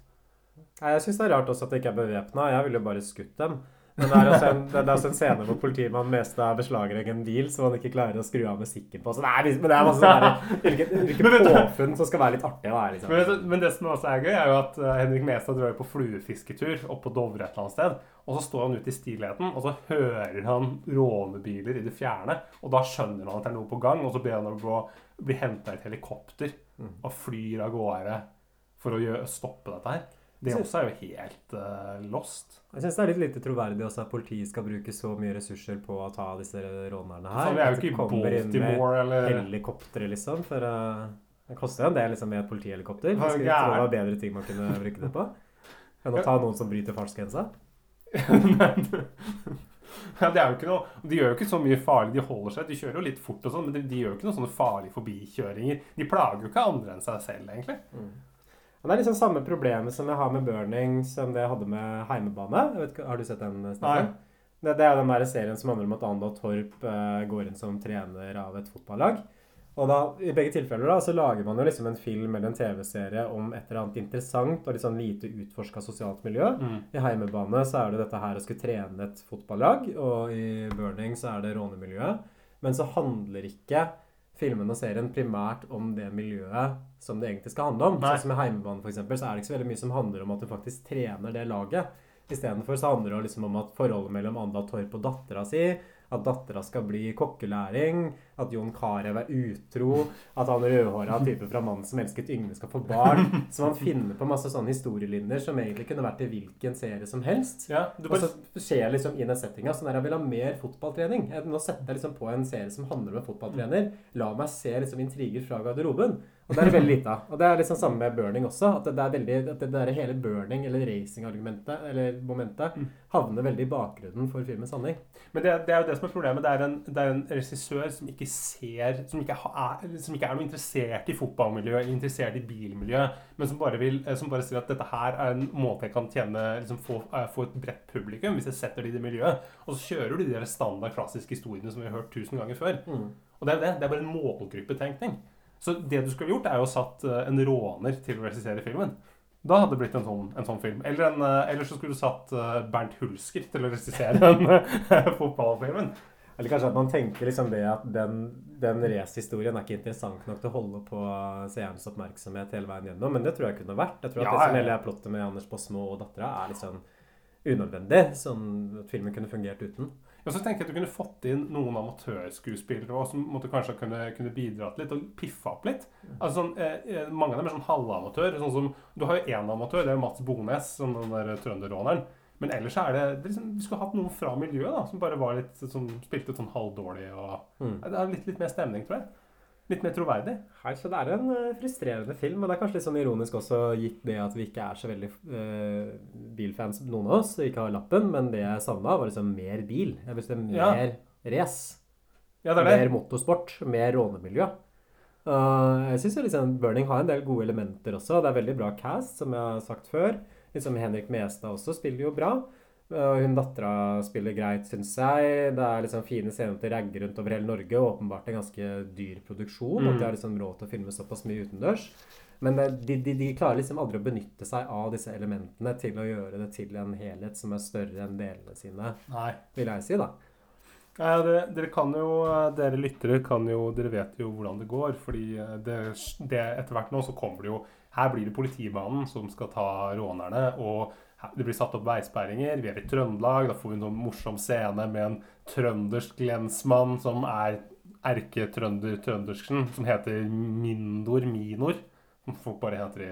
Nei, Jeg syns det er rart også at det ikke er bevæpna. Jeg ville jo bare skutt dem. Men det er også en, det er også en scene hvor politimannen mest beslaglegger en bil som han ikke klarer å skru av musikken på. Så det er, men det er masse sånne hvilke, påfunn som skal være litt artige. Da, liksom. Men, men det som også er gøy, er jo at eh, Henrik Mestad drar på fluefisketur opp på Dovre et eller annet sted. Og så står han ute i stillheten, og så hører han rånebiler i det fjerne. Og da skjønner han at det er noe på gang, og så ber han om å bli henta i et helikopter. Og flyr av gårde for å gjøre, stoppe dette her. Det også er jo helt uh, lost. Jeg syns det er litt lite troverdig også at politiet skal bruke så mye ressurser på å ta disse rånerne her. Vi er jo de ikke i kommer inn med Baltimore, eller- Helikoptre, liksom. For uh, det koster jo en del liksom, med et politihelikopter. Det Jeg skulle tro det var bedre ting man kunne bruke det på. Enn å ta noen som bryter fartsgrensa. *laughs* Ja, det er jo ikke noe, De gjør jo ikke så mye farlig. De holder seg, de kjører jo litt fort, og sånn, men de, de gjør jo ikke noen sånne farlige forbikjøringer. De plager jo ikke andre enn seg selv, egentlig. Men det er liksom samme problemet som jeg har med Burning som det jeg hadde med Heimebane. Ikke, har du sett den? Nei. Det, det er den der serien som handler om at Ando Torp eh, går inn som trener av et fotballag. Og da, I begge tilfeller da, så lager man jo liksom en film eller en TV-serie om et eller annet interessant og litt sånn lite utforska sosialt miljø. Mm. I Heimebane så er det dette her å skulle trene et fotballag, og i Burning så er det rånemiljøet. Men så handler ikke filmen og serien primært om det miljøet som det egentlig skal handle om. Nei. Sånn som i Heimebane for eksempel, så er det ikke så veldig mye som handler om at du faktisk trener det laget. Istedenfor så handler det liksom om at forholdet mellom Anda Torp og dattera si at dattera skal bli kokkelæring, at Jon Carew er utro, at han rødhåra type fra Mannen som elsket Yngve skal få barn. Så man finner på masse sånne historielinjer som egentlig kunne vært i hvilken serie som helst. Ja, bare... Og så skjer liksom i den settinga sånn at jeg vil ha mer fotballtrening. Nå setter jeg liksom på en serie som handler om en fotballtrener. La meg se liksom intriger fra garderoben. Og det er det veldig lite av. Og det er liksom samme med burning også. At det, er veldig, at det der hele burning, eller racing-argumentet, eller momentet, havner veldig i bakgrunnen for filmens handling. Men det, det er jo det som er problemet. Det er en, det er en regissør som ikke ser som ikke, er, som ikke er noe interessert i fotballmiljø, interessert i bilmiljø, men som bare, vil, eh, som bare sier at dette her er en måte jeg kan tjene, liksom få, eh, få et bredt publikum hvis jeg setter det i det miljøet. Og så kjører du de der standard klassiske historiene som vi har hørt tusen ganger før. Mm. Og det er jo det. Det er bare en målgruppetenkning. Så det du skulle gjort, er jo satt eh, en råner til å regissere filmen. Da hadde det blitt en sånn, en sånn film. Eller, en, eller så skulle du satt Bernt Hulsker til å regissere den *laughs* fotballfilmen. Eller kanskje at man tenker liksom det at den, den racehistorien er ikke interessant nok til å holde på seerens oppmerksomhet hele veien gjennom, men det tror jeg kunne vært. Jeg tror at Ja, det som ja, ja. hele plottet med Anders Bosmo og dattera er litt sånn unødvendig. Sånn at filmen kunne fungert uten. Og så tenker jeg at du kunne fått inn noen amatørskuespillere også, som måtte kanskje kunne, kunne bidratt litt og piffa opp litt. Altså sånn, eh, eh, mange av dem er sånn halvamatør. Sånn som, du har jo én amatør, det er Mats Bones, som den der trønderråneren. Men ellers er det, det liksom, Vi skulle hatt noen fra miljøet da, som bare var litt, som spilte sånn halvdårlig. og Mm. Det er litt, litt mer stemning, tror jeg. Litt mer troverdig. Hei, så det er en eh, frustrerende film, og det er kanskje litt sånn ironisk også gitt det at vi ikke er så veldig uh, bilfans, noen av oss, og ikke har lappen, men det jeg savna, var liksom mer bil. Jeg visste mer Ja. race. Ja, det det. Mer motorsport, mer rånemiljø. Uh, jeg syns liksom Burning har en del gode elementer også. Det er veldig bra cast, som jeg har sagt før. Liksom Henrik Mestad også spiller jo bra. Og hun dattera spiller greit, syns jeg. Det er liksom fine scener til ragge rundt over hele Norge. Og åpenbart en ganske dyr produksjon. Mm. At de har liksom råd til å filme såpass mye utendørs. Men eh, de, de, de klarer liksom aldri å benytte seg av disse elementene til å gjøre det til en helhet som er større enn delene sine, Nei. vil jeg si, da. Ja, dere, dere kan jo, dere lyttere kan jo, dere vet jo hvordan det går. fordi det, det etter hvert nå så kommer det jo Her blir det politibanen som skal ta rånerne. og det blir satt opp veisperringer. Vi er i Trøndelag. Da får vi en sånn morsom scene med en trøndersk lensmann som er erketrønder-trøndersken, som heter Mindor Minor. Som folk bare heter i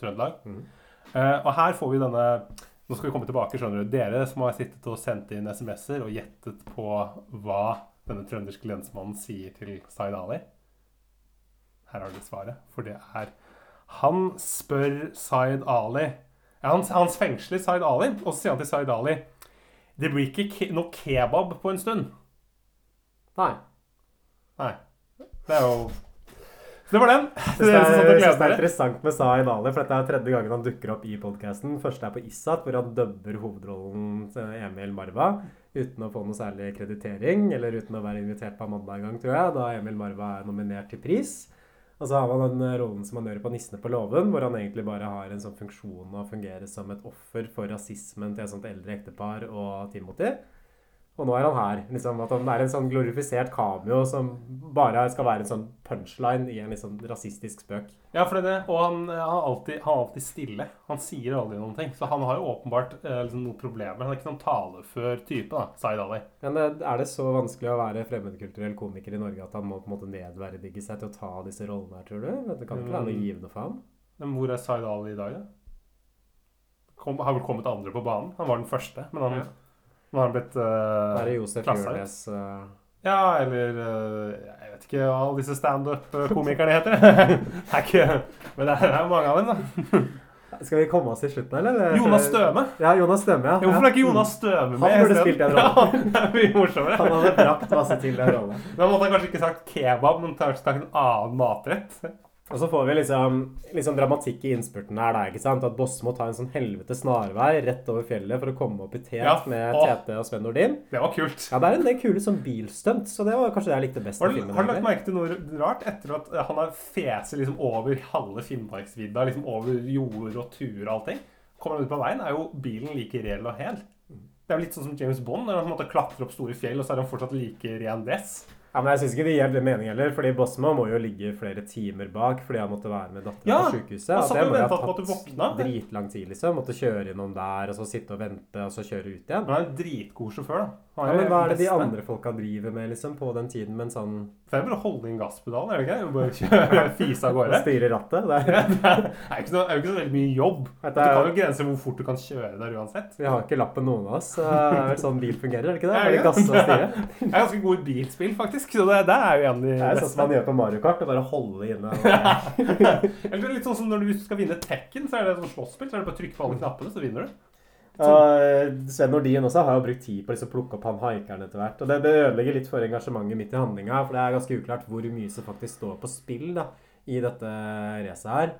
Trøndelag. Eh, og her får vi denne Nå skal vi komme tilbake, skjønner du. Dere som har sittet og sendt inn SMS-er og gjettet på hva denne trønderske lensmannen sier til Zaid Ali. Her har dere svaret, for det er Han spør Zaid Ali ja, han, han fengsler Zaid Ali, og så sier han til Zaid Ali Det blir ikke ke noe kebab på en stund. Nei. Nei. Det er jo det var den. Det er det er, det er interessant med Zaid Ali, for dette er tredje gangen han dukker opp i podkasten. Første er på Issat, hvor han dubber hovedrollen til Emil Marva uten å få noe særlig kreditering, eller uten å være invitert på Amanda en gang, tror jeg, da Emil Marva er nominert til pris. Og så har man den eh, rollen som han gjør på 'Nissene på låven', hvor han egentlig bare har en sånn funksjon å fungere som et offer for rasismen til et sånt eldre ektepar og Timothy. Og nå er han her. liksom At han er en sånn glorifisert cameo som bare skal være en sånn punchline i en litt sånn rasistisk spøk. Ja, for det. Og han, han, er alltid, han er alltid stille. Han sier aldri noen ting. Så han har jo åpenbart eh, liksom, noen problemer. Han er ikke noen talefør type, da, Zaid Ali. Men eh, er det så vanskelig å være fremmedkulturell komiker i Norge at han må på en måte nedverdige seg til å ta disse rollene her, tror du? Det kan ikke være noe Mm. givende for ham. Men hvor er Zaid Ali i dag, da? Kom, har vel kommet andre på banen. Han var den første, men han, nå har han blitt uh, Er det Josef Jørnes uh... Ja, eller uh, Jeg vet ikke hva alle disse standup-komikerne heter. *laughs* det er ikke Men det er, er mange av dem, da. Skal vi komme oss til slutten, eller? Jonas Støme. Ja, Jonas Støme, ja. Hvorfor er ikke Jonas Støme med? Han burde spilt en rolle. *laughs* Ja, det er mye morsommere. Han hadde brakt masse til den rollen. Da måtte han kanskje ikke sagt kebab, men kanskje sagt en annen matrett. Og så får vi liksom, liksom dramatikk i innspurten her, da, ikke sant? At Boss må ta en sånn helvete snarvei rett over fjellet for å komme opp i tet Ja, med. Tete og Sven Nordin. Det var kult. Ja, det er en del kule sånn bilstunt, så det var kanskje det jeg likte best Har filmen. har du lagt merke til noe rart etter at han har feset liksom over halve Finnmarksvidda, liksom over jord og tuer og allting? Kommer han ut på veien, er jo bilen like reell og hel. Det er jo litt sånn som James Bond, når han på en måte klatrer opp store fjell, og så er han fortsatt like ren dress. Ja, men jeg syns ikke det gir mening heller, fordi Bosma må jo ligge flere timer bak fordi han måtte være med dattera Ja, på sykehuset. og det må ha du våkna. tatt dritlang tid, liksom. Måtte kjøre innom der, og så sitte og vente, og så kjøre ut igjen. Han er en dritgod sjåfør, da. Ja, men hva er det de andre folka driver med, liksom, på den tiden med en sånn Det er bare å holde inn gasspedalen, er det ikke? Bare kjøre *laughs* fise av gårde. Styre rattet? Det Det er, det er ikke så, veldig mye jobb. Er- kan jo grense hvor fort du kan kjøre der uansett. vi har ikke lappen noen av oss. Det er vel sånn bil fungerer, er det ikke det? Bare gasse og styre. *laughs* Jeg er ganske god i bilspill, faktisk. Faktisk. Så det, det er jo en Det er sånn som man gjør på Mario Kart, å bare holde inne. Eller er litt sånn som når du skal vinne Tekken, så er det sånn slåsspill. Så er det bare å trykke på alle knappene, så vinner du. Og Sven Nordin også har jo brukt tid på liksom å plukke opp han haikeren etter hvert. Og det, det ødelegger litt for engasjementet midt i handlinga, for det er ganske uklart hvor mye som faktisk står på spill da, i dette racet her.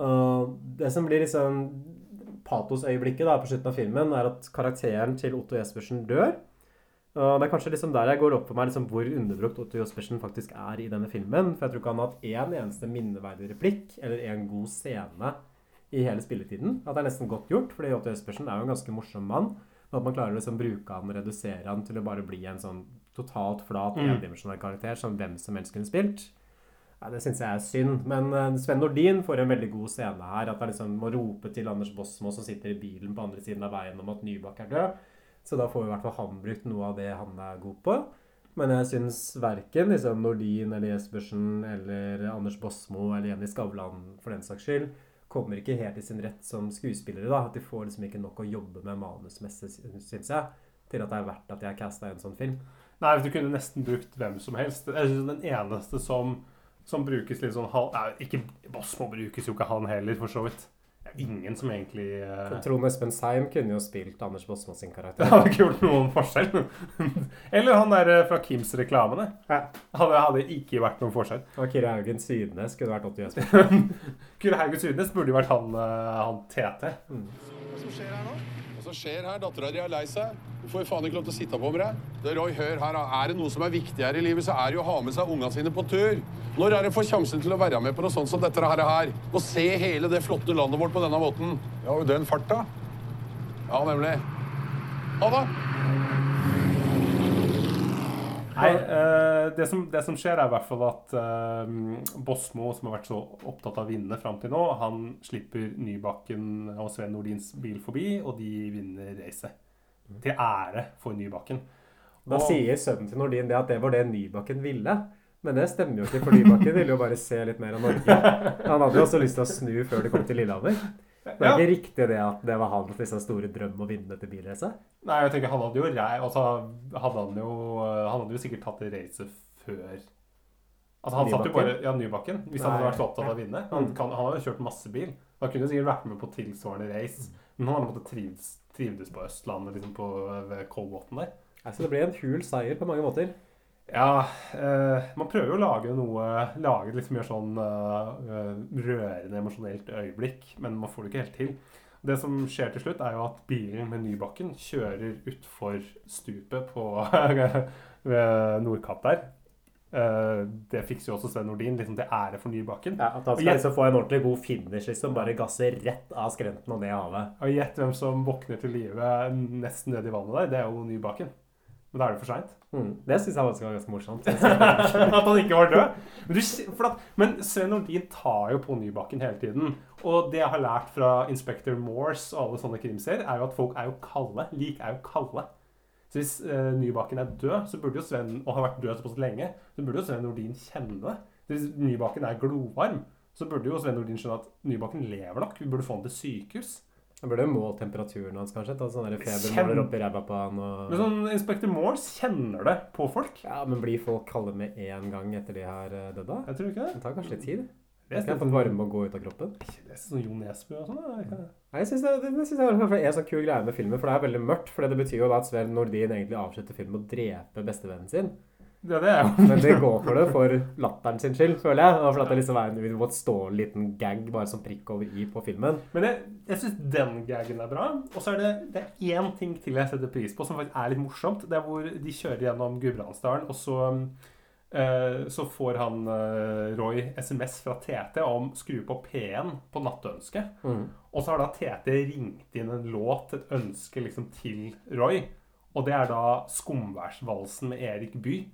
Og det som blir liksom patosøyeblikket da, på slutten av filmen, er at karakteren til Otto Jespersen dør. Og det er kanskje liksom der jeg går opp for meg liksom hvor underbrukt Otto Jospersen faktisk er i denne filmen. For jeg tror ikke han har hatt én eneste minneverdig replikk eller en god scene i hele spilletiden. At det er nesten godt gjort, fordi Otto Jospersen er jo en ganske morsom mann. Men at man klarer å liksom bruke han og redusere han til å bare bli en sånn totalt flat, Mm. endimensjonal karakter som hvem som helst kunne spilt. Ja, det syns jeg er synd. Men eh, Sven Nordin får en veldig god scene her. At han liksom må rope til Anders Bosmo som sitter i bilen på andre siden av veien om at Nybakk er død. Så da får i hvert fall han brukt noe av det han er god på. Men jeg syns verken liksom Nordin eller Jespersen eller Anders Bosmo eller Jenny Skavlan for den saks skyld kommer ikke helt i sin rett som skuespillere. da, At de får liksom ikke nok å jobbe med manusmessig, syns jeg, til at det er verdt at de har casta en sånn film. Nei, du kunne nesten brukt hvem som helst. Jeg synes Den eneste som, som brukes litt sånn halv... Ikke Bosmo brukes jo ikke han heller, for så vidt. Ingen som egentlig uh... Trond Espen Seim kunne jo spilt Anders Bosmo sin karakter. *laughs* Det hadde ikke gjort noen forskjell. *laughs* Eller han der eh, fra Kims reklamene. Hadde, hadde ikke vært noen forskjell. Og Kyrre Haugen Sydnes kunne vært Otto Jespersen. *laughs* Kyrre Haugen Sydnes burde jo vært han, eh, han TT. Hva som skjer her nå? Hva som skjer her? Dattera di er lei seg. Du får faen ikke lov til å sitte på med deg. Det Roy, hør her. Er det noe som er viktigere i livet, så er det jo å ha med seg unga sine på tur. Når er det får sjansen til å være med på noe sånt som dette her? her? Og se hele det flotte landet vårt på denne måten. Ja, og den farta. Ja, nemlig. Ha det. Nei, uh, det, som, det som skjer, er i hvert fall at uh, Bosmo, som har vært så opptatt av å vinne fram til nå, han slipper Nybakken og Sven Nordins bil forbi, og de vinner racet. Til ære for Nybakken. Da Og- sier sønnen til Nordin det at det var det Nybakken ville. Men det stemmer jo ikke, for Nybakken ville jo bare se litt mer av Norge. *laughs* Han hadde jo også lyst til å snu før de kom til Lillehammer. Det er Ja. ikke riktig det at det var hans liksom, store drøm å vinne dette bilracet? Nei, jeg tenker han hadde jo altså, hadde han, jo, han hadde jo sikkert tatt det racet før Altså Han satt jo bare Nybakken? Ja, Nybakken. Hvis han hadde vært så opptatt av å vinne. Han, Mm. kan, han hadde jo kjørt masse bil. Han kunne sikkert vært med på tilsvarende race. Men han hadde måttet trivdes, trivdes på Østlandet, liksom på Kolbotn der. Altså, det ble en hul seier på mange måter. Ja, eh, man prøver jo å lage noe Lage liksom litt sånn eh, eh, emosjonelt øyeblikk, men man får det ikke helt til. Det som skjer til slutt, er jo at bilen med Nybakken kjører utfor stupet på *laughs* ved Nordkapp der. Eh, det fikser jo også Sven Nordin, liksom til ære for Nybakken. Ja, At han skal liksom få en ordentlig god finish, liksom. Bare gasse rett av skrenten og ned i havet. Og gjett hvem som våkner til live nesten nedi vannet der. Det er jo Nybakken. Men da er det for seint. Mm. Det syns jeg faktisk var ganske morsomt. *laughs* at han ikke var død. Men, du, for at, men Sven Nordin tar jo på Nybakken hele tiden. Og det jeg har lært fra Inspector Morse og alle sånne krimserier, er jo at folk er jo kalde. Lik er jo kalde. Så hvis uh, Nybakken er død, så burde jo Sven, og har vært død såpass lenge, så burde jo Sven Nordin kjenne det. Så hvis Nybakken er glovarm, så burde jo Sven Nordin skjønne at Nybakken lever nok. Vi burde få han til sykehus. Han burde jo målt temperaturen hans, kanskje. Ta sånn Kjem- febermåler oppi ræva på han og Men sånn Inspector Morse kjenner det på folk. Ja, men blir folk kalde med en gang etter de har eh, dødd, da? Jeg tror ikke det. Det tar kanskje litt tid. Er kan sånn- få varme og gå ut av kroppen. Det er sånn Jo Nesbø og sånn. Nei, Jeg syns det, det, det synes jeg er en sånn kul greie med filmen, for det er veldig mørkt. For det betyr jo da at Sven Nordin egentlig avslutter filmen med å drepe bestevennen sin. Ja, det er jo Men de går for det for latteren sin skyld, føler jeg. Og for at det liksom er en liten gag bare som prikk over i på filmen. Men jeg, jeg syns den gagen er bra. Og så er det, det er én ting til jeg setter pris på, som faktisk er litt morsomt. Det er hvor de kjører gjennom Gudbrandsdalen, og så, eh, så får han eh, Roy SMS fra TT om skru på P1 på nattønsket'. Mm. Og så har da TT ringt inn en låt, et ønske liksom til Roy. Og det er da Skumværsvalsen med Erik Bye.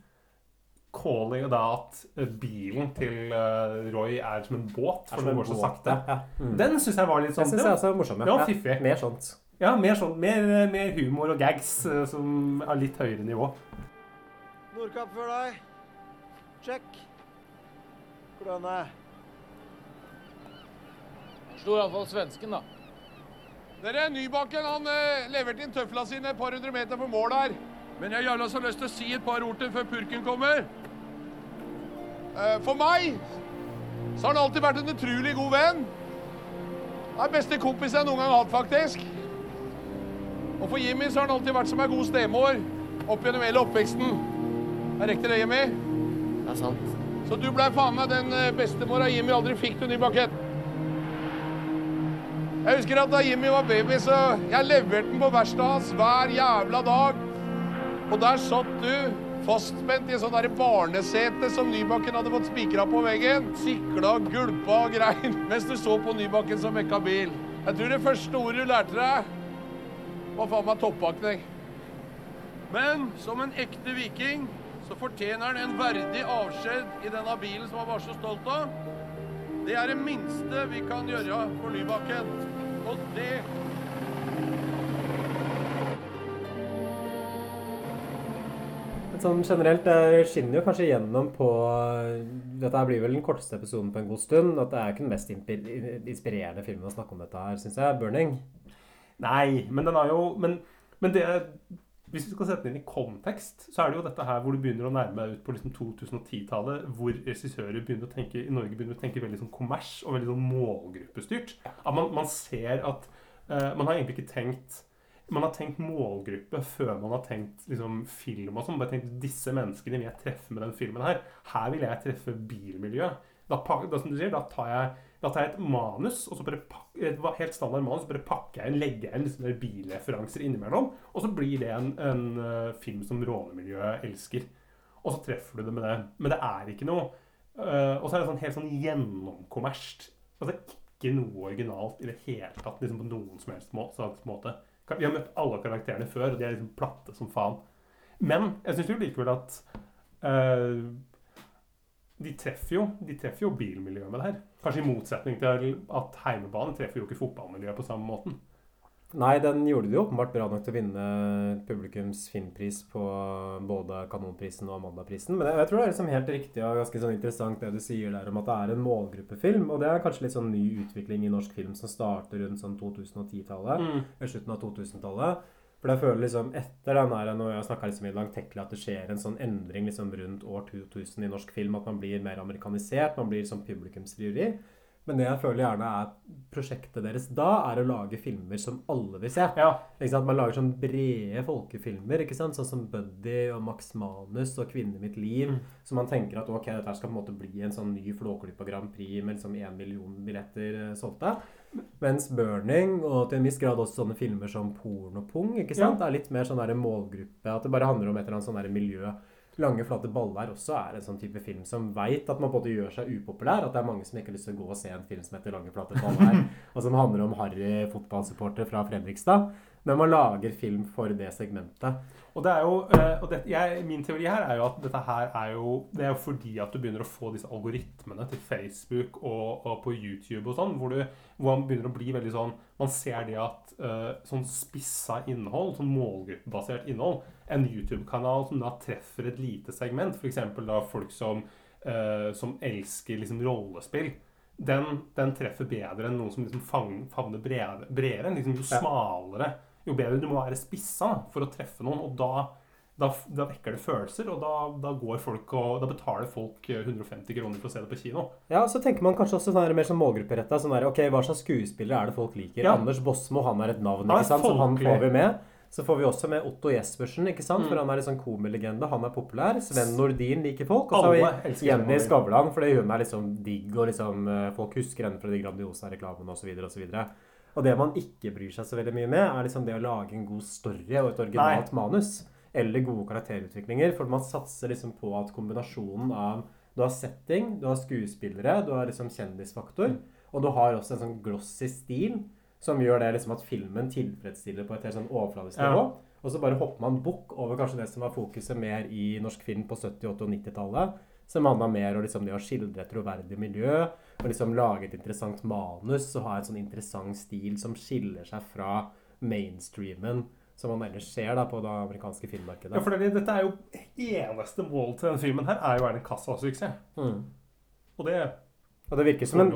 Calling da at eh, bilen til eh, Roy er som en båt, for som den en går så sakte. ja. Mm. Den syns jeg var litt sånn Jeg synes det jeg var- også er morsom, ja. Ja, fiffig. mer sånt. Ja, mer sånn. Mer, mer humor og gags eh, som er litt høyere nivå. Nordkapp før deg. Check. Kløne. Slo iallfall svensken, da. Dere, Nybakken han eh, leverte inn tøfla sine et par hundre meter på mål her. Men jeg har så lyst til å si et par ord til før purken kommer. Eh, For meg så har han alltid vært en utrolig god venn. Er beste kompis jeg noen gang har hatt, faktisk. Og for Jimmy så har han alltid vært som ei god stemor opp gjennom hele oppveksten. Er riktig det, Jimmy? Det er sant. Så du blei faen meg den eh, bestemora Jimmy aldri fikk til ny bakett. Jeg husker at da Jimmy var baby, så jeg leverte den på verkstedet hans hver jævla dag. Og der satt du fastspent i en sånn barnesete som Nybakken hadde fått spikra på veggen. Sikla, gulpa og grein *laughs* mens du så på Nybakken som mekka bil. Jeg tror det første ordet du lærte deg, var faen meg toppakning. Men som en ekte viking så fortjener han en verdig avskjed i denne bilen som han var så stolt av. Det er det minste vi kan gjøre for Nybakken. Og det sånn generelt, det skinner jo kanskje gjennom på Dette blir vel den korteste episoden på en god stund. At det er ikke den mest inspirerende filmen å snakke om dette her, syns jeg. 'Burning'. Nei, men den er jo Men, men det hvis du skal sette den inn i kontekst, så er det jo dette her hvor du begynner å nærme deg ut på liksom 2010-tallet, hvor regissører begynner å tenke, i Norge begynner å tenke veldig sånn kommers og veldig sånn målgruppestyrt. At man, man ser at uh, Man har egentlig ikke tenkt man har tenkt målgruppe før man har tenkt liksom, film og sånn. Bare tenkt disse menneskene vil jeg treffe med den filmen her. Her vil jeg treffe bilmiljøet. Da, da, som du sier, da, tar jeg, da tar jeg et manus, og så bare et helt standard manus, så bare pakker jeg inn, legger jeg inn liksom der bilreferanser innimellom. Og så blir det en, en uh, film som rånemiljøet elsker. Og så treffer du det med det. Men det er ikke noe uh, Og så er det sånn helt sånn gjennomkommersielt. Altså ikke noe originalt i det hele tatt, liksom på noen som helst må- slags måte. Vi har møtt alle karakterene før, og de er liksom platte som faen. Men jeg syns jo likevel at uh, de treffer jo de treffer jo bilmiljøet med det her. Kanskje i motsetning til at heimebane treffer jo ikke fotballmiljøet på samme måten. Nei, den gjorde det jo åpenbart bra nok til å vinne publikums filmpris på både Kanonprisen og Amandaprisen. Men jeg, jeg tror det er liksom helt riktig og ganske sånn interessant det du sier der om at det er en målgruppefilm. Og det er kanskje litt sånn ny utvikling i norsk film som starter rundt sånn 2010-tallet. Mm. Ved slutten av 2000-tallet. For jeg føler liksom etter den her, når jeg snakka liksom i langtekkelig, at det skjer en sånn endring liksom rundt år 2000 i norsk film. At man blir mer amerikanisert, man blir sånn publikumsfrieri. Men det jeg føler gjerne er prosjektet deres da, er å lage filmer som alle vil se. Ikke sant? Man lager sånn brede folkefilmer, sånn som Buddy og Max Manus og Kvinne mitt liv. Så man tenker at ok, dette skal på en måte bli en sånn ny Flåklypa Grand Prix med liksom én million billetter eh, solgte. Mens Burning, og til en viss grad også sånne filmer som Pornopung, ikke sant? Ja. er litt mer sånn der målgruppe. At det bare handler om et eller annet sånn miljø. Lange, flate baller også er en sånn type film som veit at man måte gjør seg upopulær. At det er mange som ikke har lyst til å gå og se en film som heter Lange, flate baller, *laughs* og som handler om harry fotballsupporter fra Fredrikstad. Men man lager film for det segmentet. Og det er jo, eh, og det, jeg, Min teori her er jo at dette her er jo Det er jo fordi at du begynner å få disse algoritmene til Facebook og, og på YouTube og sånn, hvor, du, hvor man begynner å bli veldig sånn Man ser det at uh, sånn spissa innhold, sånn målgruppebasert innhold En YouTube-kanal som da treffer et lite segment, f.eks. da folk som, uh, som elsker liksom rollespill den, den treffer bedre enn noen som liksom favner bredere. bredere. Liksom, jo smalere, jo bedre du må være spissa for å treffe noen. Og da, da, da vekker det følelser, og da, da går folk og Da betaler folk eh, 150 kroner for å se det på kino. Ja, så tenker man kanskje også sånn her mer sånn målgrupperetta. Sånn der, ok, hva slags skuespillere er det folk liker? Ja. Anders Bosmo, han er et navn, ikke sant? Så han får vi med. Så får vi også med Otto Jespersen, ikke sant? Mm. For han er en sånn komilegende. Han er populær. Sven Nordin liker folk. Og så har vi Jenny Skavlan, fordi hun er liksom digg, og liksom eh, folk husker henne fra de Grandiosa-reklamene osv. Og det man ikke bryr seg så veldig mye med, er liksom det å lage en god story og et originalt manus. Eller gode karakterutviklinger. For man satser liksom på at kombinasjonen av Du har setting, du har skuespillere, du har liksom kjendisfaktor, og du har også en sånn glossy stil som gjør det liksom at filmen tilfredsstiller på et helt sånn overfladisk Ja. Og så bare hopper man bukk over kanskje det som var fokuset mer i norsk film på 70-, 80- og 90-tallet. Som handla mer om liksom det å skildre et troverdig miljø, og liksom lage et interessant manus og ha en sånn interessant stil som skiller seg fra mainstreamen som man ellers ser da på det amerikanske filmmarkedet. Ja, for det, dette er jo eneste mål til denne filmen her er jo å være en kassasuksess. Mm. Og det Og det virker som en,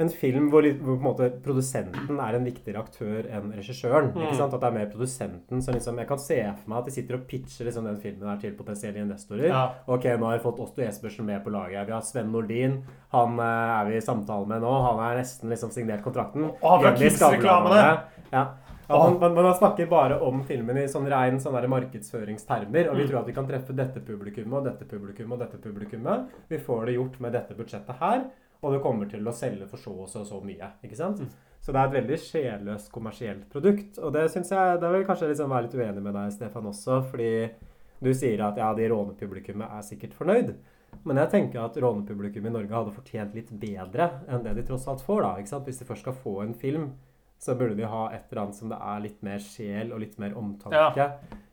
en film hvor, hvor på en måte produsenten er en viktigere aktør enn regissøren. Mm. ikke sant? At det er mer produsenten som liksom Jeg kan se for meg at de sitter og pitcher liksom den filmen her til potensielle investorer. Ja. Ok, nå har vi fått Åsto Jespersen med på laget. Vi har Sven Nordin. Han uh, er vi i samtale med nå. Han er nesten liksom signert kontrakten. Å, fra! Ja. Ja, man, man, man snakker bare om filmen i sånn rein sånn markedsføringstermer. Og vi Mm. tror at vi kan treffe dette publikummet og dette publikummet og dette publikummet. Vi får det gjort med dette budsjettet her, og det kommer til å selge for så og så så mye. ikke sant? Mm. Så det er et veldig sjelløst kommersielt produkt. Og det syns jeg Det vil kanskje liksom være litt uenig med deg, Stefan, også, fordi du sier at ja, de rånepublikummet er sikkert fornøyd. Men jeg tenker at rånepublikum i Norge hadde fortjent litt bedre enn det de tross alt får. da, ikke sant? Hvis de først skal få en film, så burde de ha et eller annet som det er litt mer sjel og litt mer omtanke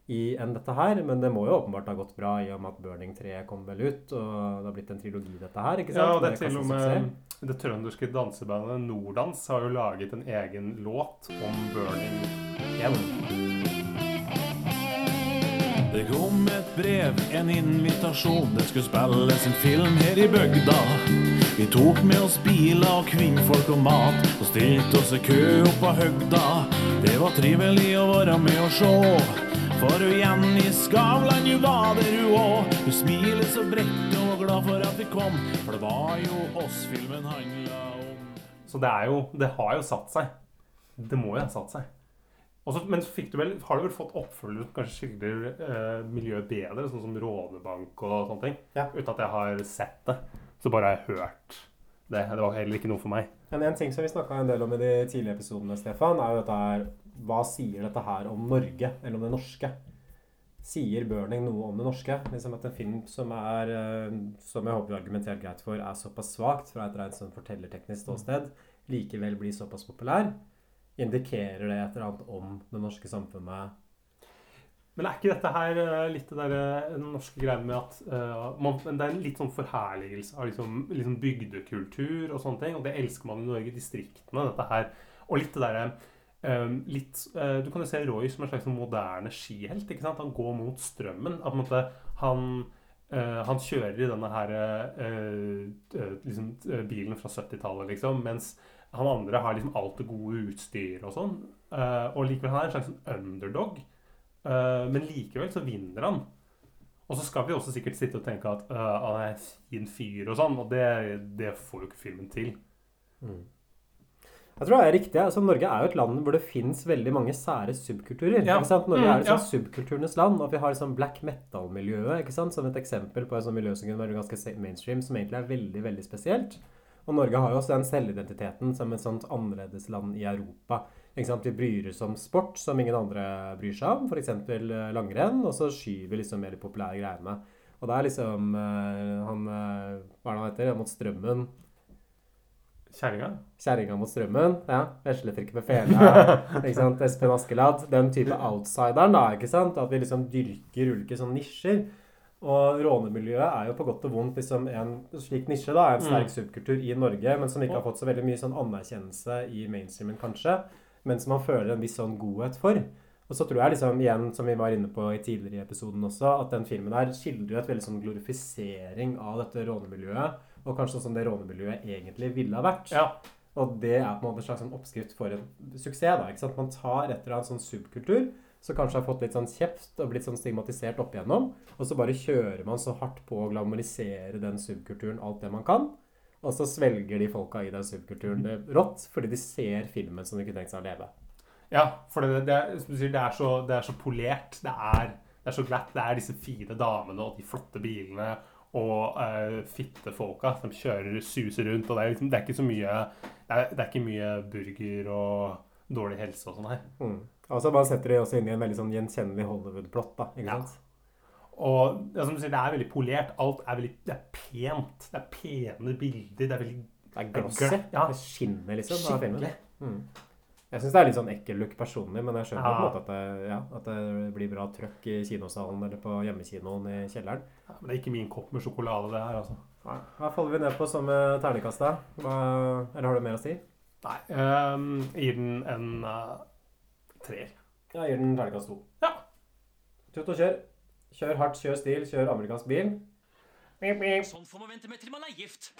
i enn dette her. Men det må jo åpenbart ha gått bra i og med at Burning 3 kom vel ut, og det har blitt en trilogi, dette her. ikke sant? Ja, og det er til og med det trønderske dansebandet Nordans har jo laget en egen låt om Burning 1. Det kom et brev, en invitasjon. Det skulle spilles en film her i bygda. Vi tok med oss biler og kvinnfolk og mat, og stilte oss i kø opp på høgda. Det var trivelig å være med og sjå. For hun Jenny Skavlan, hun var der hun òg. Hun smiler så bredt og var glad for at vi kom, for det var jo oss filmen handla om. Så det er jo Det har jo satt seg. Det må jo ha satt seg. Også, men så fikk du vel, har du vel fått oppfølgere som kanskje skildrer eh, miljøet bedre, sånn som Rånebank og sånne ting? Ja. Uten at jeg har sett det. Så bare har jeg hørt det. Det var heller ikke noe for meg. Men en ting som vi snakka en del om i de tidlige episodene, Stefan, er jo dette her Hva sier dette her om Norge, eller om det norske? Sier Burning noe om det norske? Liksom at en film som er eh, Som jeg håper vi argumenterer greit for, er såpass svakt fra et rent sånn fortellerteknisk ståsted, likevel blir såpass populær? Indikerer det et eller annet om det norske samfunnet? Men er ikke dette her eh, litt det der, norske greien med at uh, man, Det er en litt sånn forherligelse av liksom, liksom bygdekultur og sånne ting. Og det elsker man i Norge, distriktene, dette her. Og litt det derre litt, eh, Du kan jo se Roy som en slags moderne skihelt. ikke sant? Han går mot strømmen. At måte han eh, han kjører i denne her eh, liksom, bilen fra 70-tallet, liksom, mens han andre har liksom alt det gode utstyret og sånn. Og likevel han er en slags underdog. Men likevel så vinner han. Og så skal vi også sikkert sitte og tenke at han er en fin fyr og sånn, og det, det får jo ikke filmen til. Mm. Jeg tror det er riktig. altså Norge er jo et land hvor det fins veldig mange sære subkulturer. Ja. Norge Mm, er sånt ja. subkulturenes land. Og vi har liksom black metal-miljøet som et eksempel på et sånt miljø som kunne være ganske mainstream, som egentlig er veldig veldig spesielt. Og Norge har jo også den selvidentiteten som et sånt annerledes land i Europa. Vi bryr oss om sport som ingen andre bryr seg om, f.eks. langrenn. Og så skyver vi liksom mer de populære greiene. Og det er liksom eh, han eh, Hva er det han heter? Mot strømmen. Kjerringa? Kjerringa mot strømmen. Ja. Vesletrykket med fela. *laughs* ikke sant? Espen Askeladd. Den type outsideren, da. ikke sant? At vi liksom dyrker ulike sånne nisjer. Og rånemiljøet er jo på godt og vondt liksom en slik nisje, da. En sterk Mm. subkultur i Norge, men som ikke har fått så veldig mye sånn anerkjennelse i mainstreamen, kanskje. Men som man føler en viss sånn godhet for. Og så tror jeg liksom, igjen, som vi var inne på i tidligere i episoden også, at den filmen her skildrer et veldig sånn glorifisering av dette rånemiljøet. Og kanskje sånn som det rånemiljøet egentlig ville ha vært. Og det er på en måte en slags sånn oppskrift for en suksess. da, ikke sant? Man tar et eller annet sånn subkultur som kanskje har fått litt sånn kjeft og blitt sånn stigmatisert opp igjennom, og så bare kjører man så hardt på å glamorisere den subkulturen alt det man kan. Og så svelger de folka i den subkulturen det rått, fordi de ser filmen som de kunne tenkt seg å leve. Ja, for det, det, er, det, er så, det er så polert. Det er, det er så glatt. Det er disse fine damene og de flotte bilene og uh, fittefolka som kjører suser rundt. Og det er, liksom, det er ikke så mye det er, det er ikke mye burger og dårlig helse og sånn her. Mm. så bare setter de også inn i en veldig sånn gjenkjennelig Hollywood-plott. da, ikke Ja. sant? Og ja, som du sier, det er veldig polert. Alt er veldig Det er pent. Det er pene bilder. Det er veldig Det er glossy. Ja. Det skinner liksom. Skikkelig. Mm. Jeg syns det er litt sånn ekkel look personlig, men jeg skjønner Ja. på en måte at det, ja, at det blir bra trøkk i kinosalen eller på hjemmekinoen i kjelleren. Ja, men det er ikke min kopp med sjokolade, det her, altså. Nei. Hva faller vi ned på som ternekast, da? Eller har du mer å si? Nei. Um, gir den en uh, treer. Jeg gir den ternekast to. Ja. Tut og kjør. Kjør hardt, kjør stil, kjør amerikansk bil. Sånn får man vente med til man er gift.